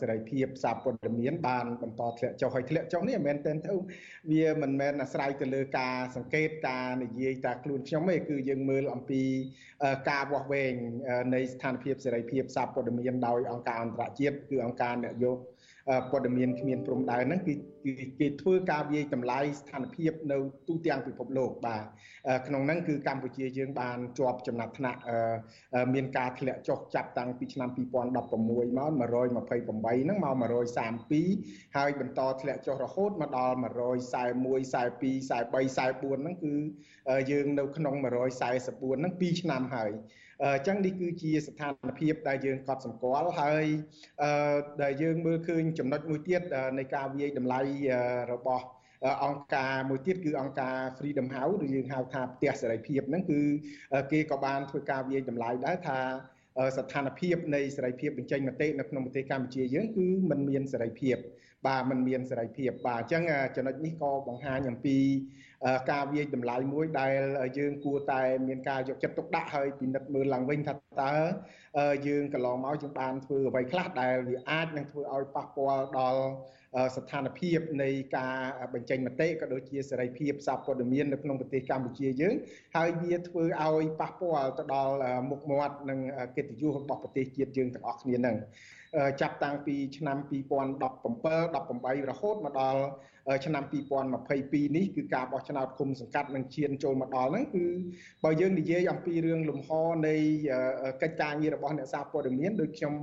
សេរីភាពសារព័ត៌មានបានបន្តធ្លាក់ចុះហើយធ្លាក់ចុះនេះមិនមែនតែទៅវាមិនមែនអាស្រ័យទៅលើការសង្កេតការនិយាយតាខ្លួនខ្ញុំទេគឺយើងមើលអំពីការវាស់វែងនៃស្ថានភាពសេរីភាពសារព័ត៌មានដោយអង្គការអន្តរជាតិគឺអង្គការនយោបាយ ព័ត៌មានគ្មានព្រំដែនហ្នឹងគឺគេធ្វើការវាយតម្លៃស្ថានភាពនៅទូទាំងពិភពលោកបាទក្នុងហ្នឹងគឺកម្ពុជាយើងបានជាប់ចំណាត់ថ្នាក់មានការធ្លាក់ចុះចាប់តាំងពីឆ្នាំ2016មក128ហ្នឹងមក132ហើយបន្តធ្លាក់ចុះរហូតមកដល់141 42 43 44ហ្នឹងគឺយើងនៅក្នុង144ហ្នឹង2ឆ្នាំហើយ អញ្ចឹងនេះគឺជាស្ថានភាពដែលយើងកត់សម្គាល់ហើយដែលយើងមើលឃើញចំណុចមួយទៀតនៃការវាយតម្លៃរបស់អង្គការមួយទៀតគឺអង្គការ Freedom House ឬយើងហៅថាផ្ទះសេរីភាពហ្នឹងគឺគេក៏បានធ្វើការវាយតម្លៃដែរថាស្ថានភាពនៃសេរីភាពបញ្ចេញមតិនៅក្នុងប្រទេសកម្ពុជាយើងគឺมันមានសេរីភាពបាទมันមានសេរីភាពបាទអញ្ចឹងចំណុចនេះក៏បង្ហាញអំពី ការវាយតម្លៃមួយដែលយើងគួរតែមានការយកចិត្តទុកដាក់ហើយពិនិត្យមើលឡើងវិញថាតើយើងកន្លងមកយើងបានធ្វើអ្វីខ្លះដែលវាអាចនឹងធ្វើឲ្យប៉ះពាល់ដល់ស្ថានភាពនៃការបញ្ចេញមតិក៏ដូចជាសេរីភាពសារព័ត៌មាននៅក្នុងប្រទេសកម្ពុជាយើងហើយវាធ្វើឲ្យប៉ះពាល់ទៅដល់មុខមាត់និងកិត្តិយសរបស់ប្រទេសជាតិយើងទាំងអស់គ្នានឹង ចាប់តាំងពីឆ្នាំ2017 18រហូតមកដល់ឆ្នាំ2022នេះគឺការបោះឆ្នោតគុំសង្កាត់នឹងឈានចូលមកដល់ហ្នឹងគឺបើយើងនិយាយអំពីរឿងលំហនៃកិច្ចការងាររបស់អ្នកសារព័ត៌មានដូចខ្ញុំ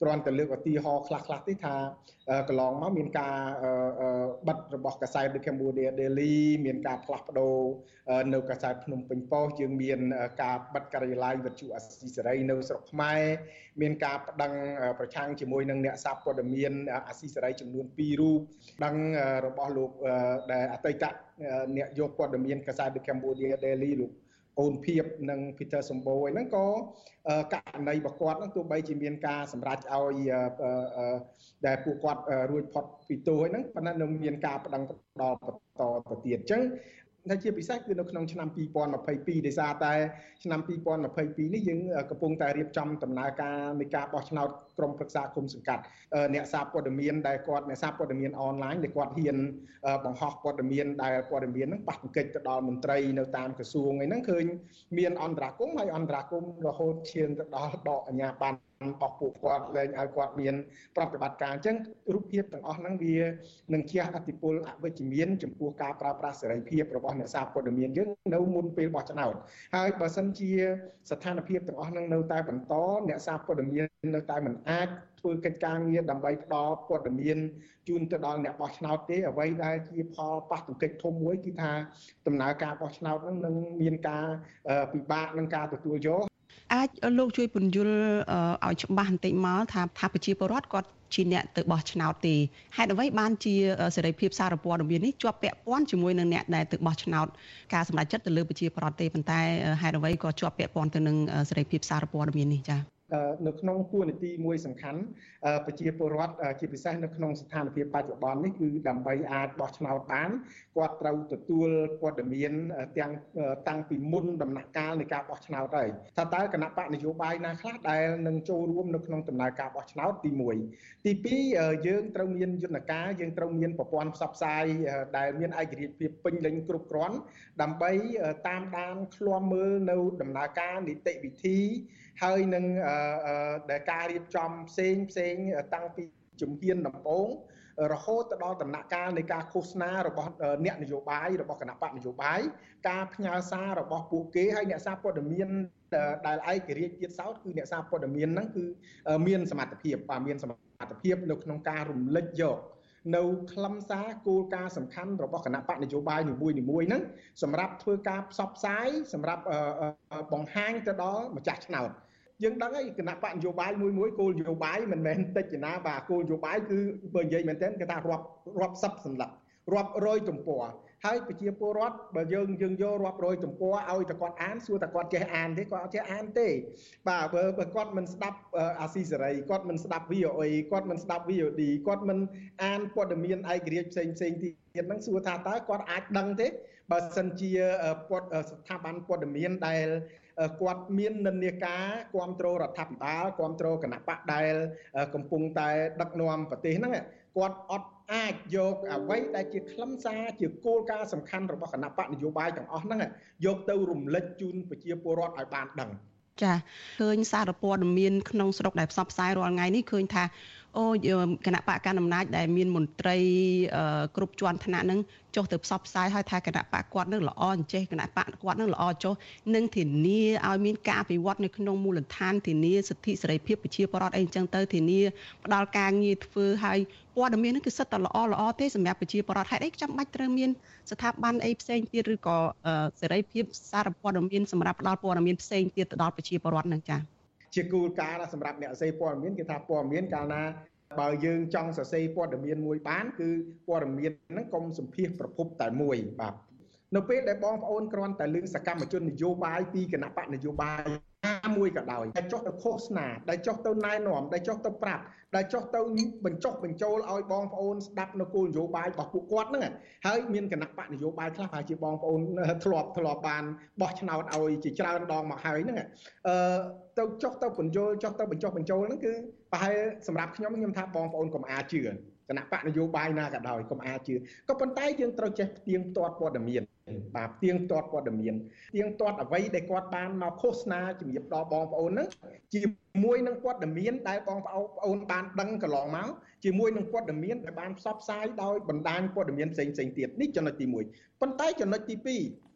គ្រាន់តែលើកឧទាហរណ៍ខ្លះៗទេថាកន្លងមកមានការបិទរបស់កាសែត The Cambodia Daily មានការផ្លាស់ប្ដូរនៅកាសែតភ្នំពេញប៉ុស្តិ៍យើងមានការបិទការិយាល័យវិទ្យុអាស៊ីសេរីនៅស្រុកខ្មែរមានការប្តឹងប្រឆាំងជាមួយនឹងអ្នកសារព័ត៌មានអាស៊ីសេរីចំនួន2រូបដឹងរបស់លោកដែលអតីតអ្នកយកព័ត៌មានកាសែត The Cambodia Daily លោកអូនភៀបនិង Peter សម្បូរហ្នឹងក៏ករណីរបស់គាត់ហ្នឹងទោះបីជាមានការសម្រេចឲ្យដែលពួកគាត់រួចផុតពីទោសហ្នឹងប៉ុន្តែនៅមានការប្តឹងដល់បន្តទៅទៀតអញ្ចឹង តែជាពិសេសគឺនៅក្នុងឆ្នាំ2022ដោយសារតែឆ្នាំ2022នេះយើងកំពុងតែរៀបចំដំណើរការនៃការបោះឆ្នោតក្រុមប្រឹក្សាគុំសង្កាត់អ្នកសារព័ត៌មានដែលគាត់អ្នកសារព័ត៌មានអនឡាញដែលគាត់ហ៊ានបង្ហោះព័ត៌មានដែលព័ត៌មានហ្នឹងប៉ះទង្គិចទៅដល់មន្ត្រីនៅតាមក្រសួងអីហ្នឹងឃើញមានអន្តរាគមហើយអន្តរាគមរហូតឈានទៅដល់ដកអាជ្ញាប័ណ្ណ របស់ពួកគាត់លែងឲ្យគាត់មានប្រតិបត្តិការអញ្ចឹងរូបភាពទាំងអស់ហ្នឹងវានឹងជះអតិពលអវិជ្ជមានចំពោះការប្រើប្រាស់សេរីភាពរបស់អ្នកសារព័ត៌មានយើងនៅមុនពេលបោះឆ្នោតហើយបើសិនជាស្ថានភាពទាំងអស់ហ្នឹងនៅតែបន្តអ្នកសារព័ត៌មាននៅតែមិនអាចធ្វើកិច្ចការងារដើម្បីផ្ដល់ព័ត៌មានជូនទៅដល់អ្នកបោះឆ្នោតទេអ្វីដែលជាផលប៉ះទង្គិចធំមួយគឺថាដំណើរការបោះឆ្នោតហ្នឹងនឹងមានការពិបាកនឹងការទទួលយក អាចលោកជួយពន្យល់ឲ្យច្បាស់បន្តិចមកថាថាប្រជាពលរដ្ឋគាត់ជាអ្នកទៅបោះឆ្នោតទេហេតុអ្វីបានជាសេរីភាពសារព័ត៌មាននេះជាប់ពាក់ព័ន្ធជាមួយនឹងអ្នកដែលទៅបោះឆ្នោតការសម្រេចចិត្តទៅលើប្រជាពលរដ្ឋទេប៉ុន្តែហេតុអ្វីក៏ជាប់ពាក់ព័ន្ធទៅនឹងសេរីភាពសារព័ត៌មាននេះចា៎ នៅក្នុងគួរនីតិមួយសំខាន់ប្រជាពលរដ្ឋជាពិសេសនៅក្នុងស្ថានភាពបច្ចុប្បន្ននេះគឺដើម្បីអាចបោះឆ្នោតបានគាត់ត្រូវទទួលព័ត៌មានទាំងតាំងពីមុនដំណាក់កាលនៃការបោះឆ្នោតហើយថាតើគណៈបកនយោបាយណាខ្លះដែលនឹងចូលរួមនៅក្នុងដំណើរការបោះឆ្នោតទី1ទី2យើងត្រូវមានយន្តការយើងត្រូវមានប្រព័ន្ធផ្សព្វផ្សាយដែលមានឯករាជ្យភាពពេញលេញគ្រប់គ្រាន់ដើម្បីតាមដានឃ្លាំមើលនៅដំណើរការនីតិវិធីហើយនឹងដែលការរៀបចំផ្សេងផ្សេងតាំងពីជំហានដំបូងរហូតទៅដល់ដំណាក់កាលនៃការឃោសនារបស់អ្នកនយោបាយរបស់គណៈបកនយោបាយការផ្ញើសាររបស់ពួកគេហើយអ្នកសារព័ត៌មានដែលឯករាជ្យទៀតសោតគឺអ្នកសារព័ត៌មានហ្នឹងគឺមានសមត្ថភាពបាទមានសមត្ថភាពនៅក្នុងការរំលេចយក នៅខ្លឹមសារគោលការណ៍សំខាន់របស់គណៈបកនយោបាយនីមួយៗហ្នឹងសម្រាប់ធ្វើការផ្សព្វផ្សាយសម្រាប់បង្ហាញទៅដល់ម្ចាស់ឆ្នោតយើងដឹងហើយគណៈបកនយោបាយមួយមួយគោលនយោបាយមិនមែនតិចណាបាទគោលនយោបាយគឺបើនិយាយមែនទែនគេថារាប់រាប់សិបសន្លឹករាប់រយទំព័រ ហើយប្រជាពលរដ្ឋបើយើងយើងយករាប់រយទំព័រឲ្យតែគាត់អានសួរតែគាត់ចេះអានទេគាត់អត់ចេះអានទេបាទបើបើគាត់មិនស្ដាប់អាស៊ីសេរីគាត់មិនស្ដាប់ VOA គាត់មិនស្ដាប់ VOD គាត់មិនអានព័ត៌មានឯករាជ្យផ្សេងផ្សេងទៀតហ្នឹងសួរថាតើគាត់អាចដឹងទេបើសិនជាស្ថាប័នព័ត៌មានដែលគាត់មាននិន្នាការគ្រប់គ្រងរដ្ឋាភិបាលគ្រប់គ្រងគណៈបកដែលកំពុងតែដឹកនាំប្រទេសហ្នឹងគាត់អត់ អាចយកអ្វីដែលជាខ្លឹមសារជាគោលការណ៍សំខាន់របស់គណៈបកនយោបាយទាំងអស់ហ្នឹងយកទៅរំលេចជូនប្រជាពលរដ្ឋឲ្យបានដឹងចាឃើញសារព័ត៌មានក្នុងស្រុកដែលផ្សព្វផ្សាយរាល់ថ្ងៃនេះឃើញថា អូគណៈបកកណ្ដាលអំណាចដែលមានមន្ត្រីគ្រប់ជាន់ថ្នាក់ហ្នឹងចុះទៅផ្សព្វផ្សាយឲ្យថាគណៈបកគាត់នឹងល្អអញ្ចេះគណៈបកគាត់នឹងល្អចុះនឹងធានាឲ្យមានការអភិវឌ្ឍនៅក្នុងមូលដ្ឋានធានាសិទ្ធិសេរីភាពប្រជាពលរដ្ឋអីអញ្ចឹងទៅធានាផ្ដល់ការងារធ្វើឲ្យព័ត៌មានហ្នឹងគឺសិតតែល្អល្អទេសម្រាប់ប្រជាពលរដ្ឋហេតុអីចាំបាច់ត្រូវមានស្ថាប័នអីផ្សេងទៀតឬក៏សេរីភាពសារព័ត៌មានសម្រាប់ផ្ដល់ព័ត៌មានផ្សេងទៀតទៅដល់ប្រជាពលរដ្ឋហ្នឹងចា៎ ជាគោលការណ៍សម្រាប់អ្នកផ្សេងព័ត៌មានគេថាព័ត៌មានកាលណាបើយើងចង់សរសេរព័ត៌មានមួយបានគឺព័ត៌មានហ្នឹងកុំសម្ភាសប្រភពតែមួយបាទនៅពេលដែលបងប្អូនគ្រាន់តែលើសកម្មជននយោបាយពីគណៈបកនយោបាយ មួយក៏ដោយដែលចុះទៅឃោសនាដែលចុះទៅណែនាំដែលចុះទៅប្រាប់ដែលចុះទៅបញ្ចុះបញ្ចូលឲ្យបងប្អូនស្ដាប់នៅគោលនយោបាយរបស់ពួកគាត់ហ្នឹងហើយមានគណៈបកនយោបាយខ្លះប្រហែលជាបងប្អូនធ្លាប់ធ្លាប់បានបោះឆ្នោតឲ្យជាច្រើនដងមកហើយហ្នឹងអឺទៅចុះទៅបញ្យលចុះទៅបញ្ចុះបញ្ចូលហ្នឹងគឺប្រហែលសម្រាប់ខ្ញុំខ្ញុំថាបងប្អូនកុំអាចជឿគណៈបកនយោបាយណាក៏ដោយកុំអាចជឿក៏ប៉ុន្តែយើងត្រូវចេះផ្ទៀងផ្ទាត់ព័ត៌មាន បាទផ្ទៀងផ្ទាត់ព័ត៌មានផ្ទៀងផ្ទាត់អ្វីដែលគាត់បានមកឃោសនាជំរាបដល់បងប្អូនហ្នឹងជាមួយនឹងព័ត៌មានដែលបងប្អូនបានដឹងកន្លងមកជាមួយនឹងព័ត៌មានដែលបានផ្សព្វផ្សាយដោយបណ្ដាញព័ត៌មានផ្សេងផ្សេងទៀតនេះចំណុចទី1ប៉ុន្តែចំណុចទី2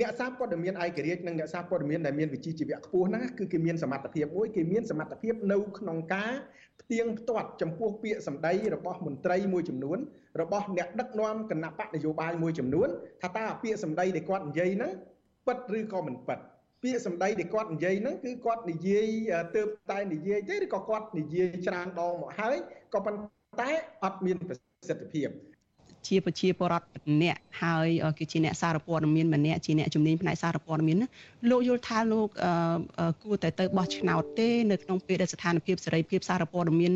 អ្នកសារព័ត៌មានឯករាជ្យនិងអ្នកសារព័ត៌មានដែលមានវិជ្ជាជីវៈខ្ពស់ហ្នឹងគឺគេមានសមត្ថភាពមួយគេមានសមត្ថភាពនៅក្នុងការផ្ទៀងផ្ទាត់ចំពោះពាក្យសម្ដីរបស់មន្ត្រីមួយចំនួនរបស់អ្នកដឹកនាំគណៈបកនយោបាយមួយចំនួនថាតើពាក្យសម្ដីដែលគាត់និយាយហ្នឹងពិតឬក៏មិនពិតពាក្យសម្ដីដែលគាត់និយាយហ្នឹងគឺគាត់និយាយទើបតែនិយាយទេឬក៏គាត់និយាយច្រើនដងមកហើយក៏ប៉ុន្តែអត់មានប្រសិទ្ធភាព ជាប្រជាពលរដ្ឋម្នាក់ហើយគឺជាអ្នកសារព័ត៌មានម្នាក់ជាអ្នកជំនាញផ្នែកសារព័ត៌មានលោកយល់ថាលោកគួរតែទៅបោះឆ្នោតទេនៅក្នុងពេលដែលស្ថានភាពសេរីភាពសារព័ត៌មាន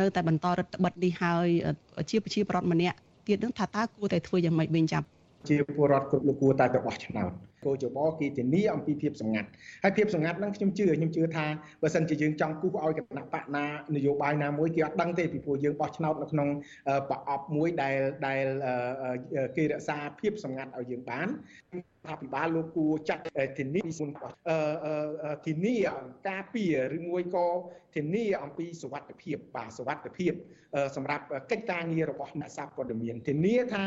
នៅតែបន្តរដ្ឋបិទនេះហើយជាប្រជាពលរដ្ឋម្នាក់ទៀតនឹងថាតើគួរតែធ្វើយ៉ាងម៉េចវិញចាប់ជាពលរដ្ឋគ្រប់លោកគួរតែទៅបោះឆ្នោត គោចបគឺធានាអំពីភាពសម្ងាត់ហើយភាពសម្ងាត់ហ្នឹងខ្ញុំជឿខ្ញុំជឿថាបើសិនជាយើងចង់គូសឲ្យគណៈបកណានយោបាយណាមួយគេអត់ដឹងទេពីព្រោះយើងបោះឆ្នោតនៅក្នុងប្រអប់មួយដែលដែលគេរក្សាភាពសម្ងាត់ឲ្យយើងបានថាពិបាលលោកគួរចាត់ធានាពីមុនរបស់ធានាការពីឬមួយក៏ធានាអំពីសុវត្ថិភាពបាទសុវត្ថិភាពសម្រាប់កិច្ចការងាររបស់អ្នកសាព័ត៌មានធានាថា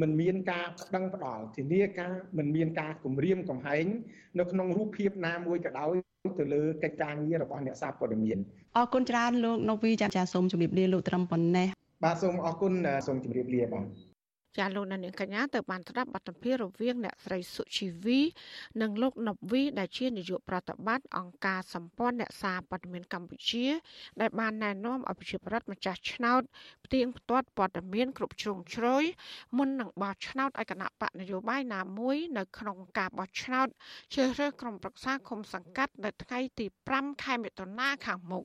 មិនមានការប្តឹងផ្តល់ធានាការមិនមានការគំរាមកំហែងនៅក្នុងរូបភាពណាមួយក៏ដោយទៅលើកិច្ចការងាររបស់អ្នកសារព័ត៌មានអរគុណច្រើនលោកណូវីចាចាសូមជម្រាបលាលោកត្រឹមប៉ុណ្ណេះបាទសូមអរគុណសូមជម្រាបលាបាទ ចាលោកនាងកញ្ញាទៅបានស្ដាប់បទសម្ភាសន៍រវាងអ្នកស្រីសុជីវី និងលោកណប់វីដែលជានាយកប្រតិបត្តិអង្គការសម្ព័ន្ធអ្នកសារព័ត៌មានកម្ពុជា ដែលបានណែនាំឲ្យប្រជាប្រដ្ឋម្ចាស់ឆ្នោតផ្ទៀងផ្ទាត់ព័ត៌មានគ្រប់ជ្រុងជ្រោយមុននឹងបោះឆ្នោតឲ្យគណៈបកនយោបាយណាមួយនៅក្នុងការបោះឆ្នោតជ្រើសរើសក្រុមប្រឹក្សាគុំសង្កាត់នៅថ្ងៃទី5ខែមិថុនាខាងមុខ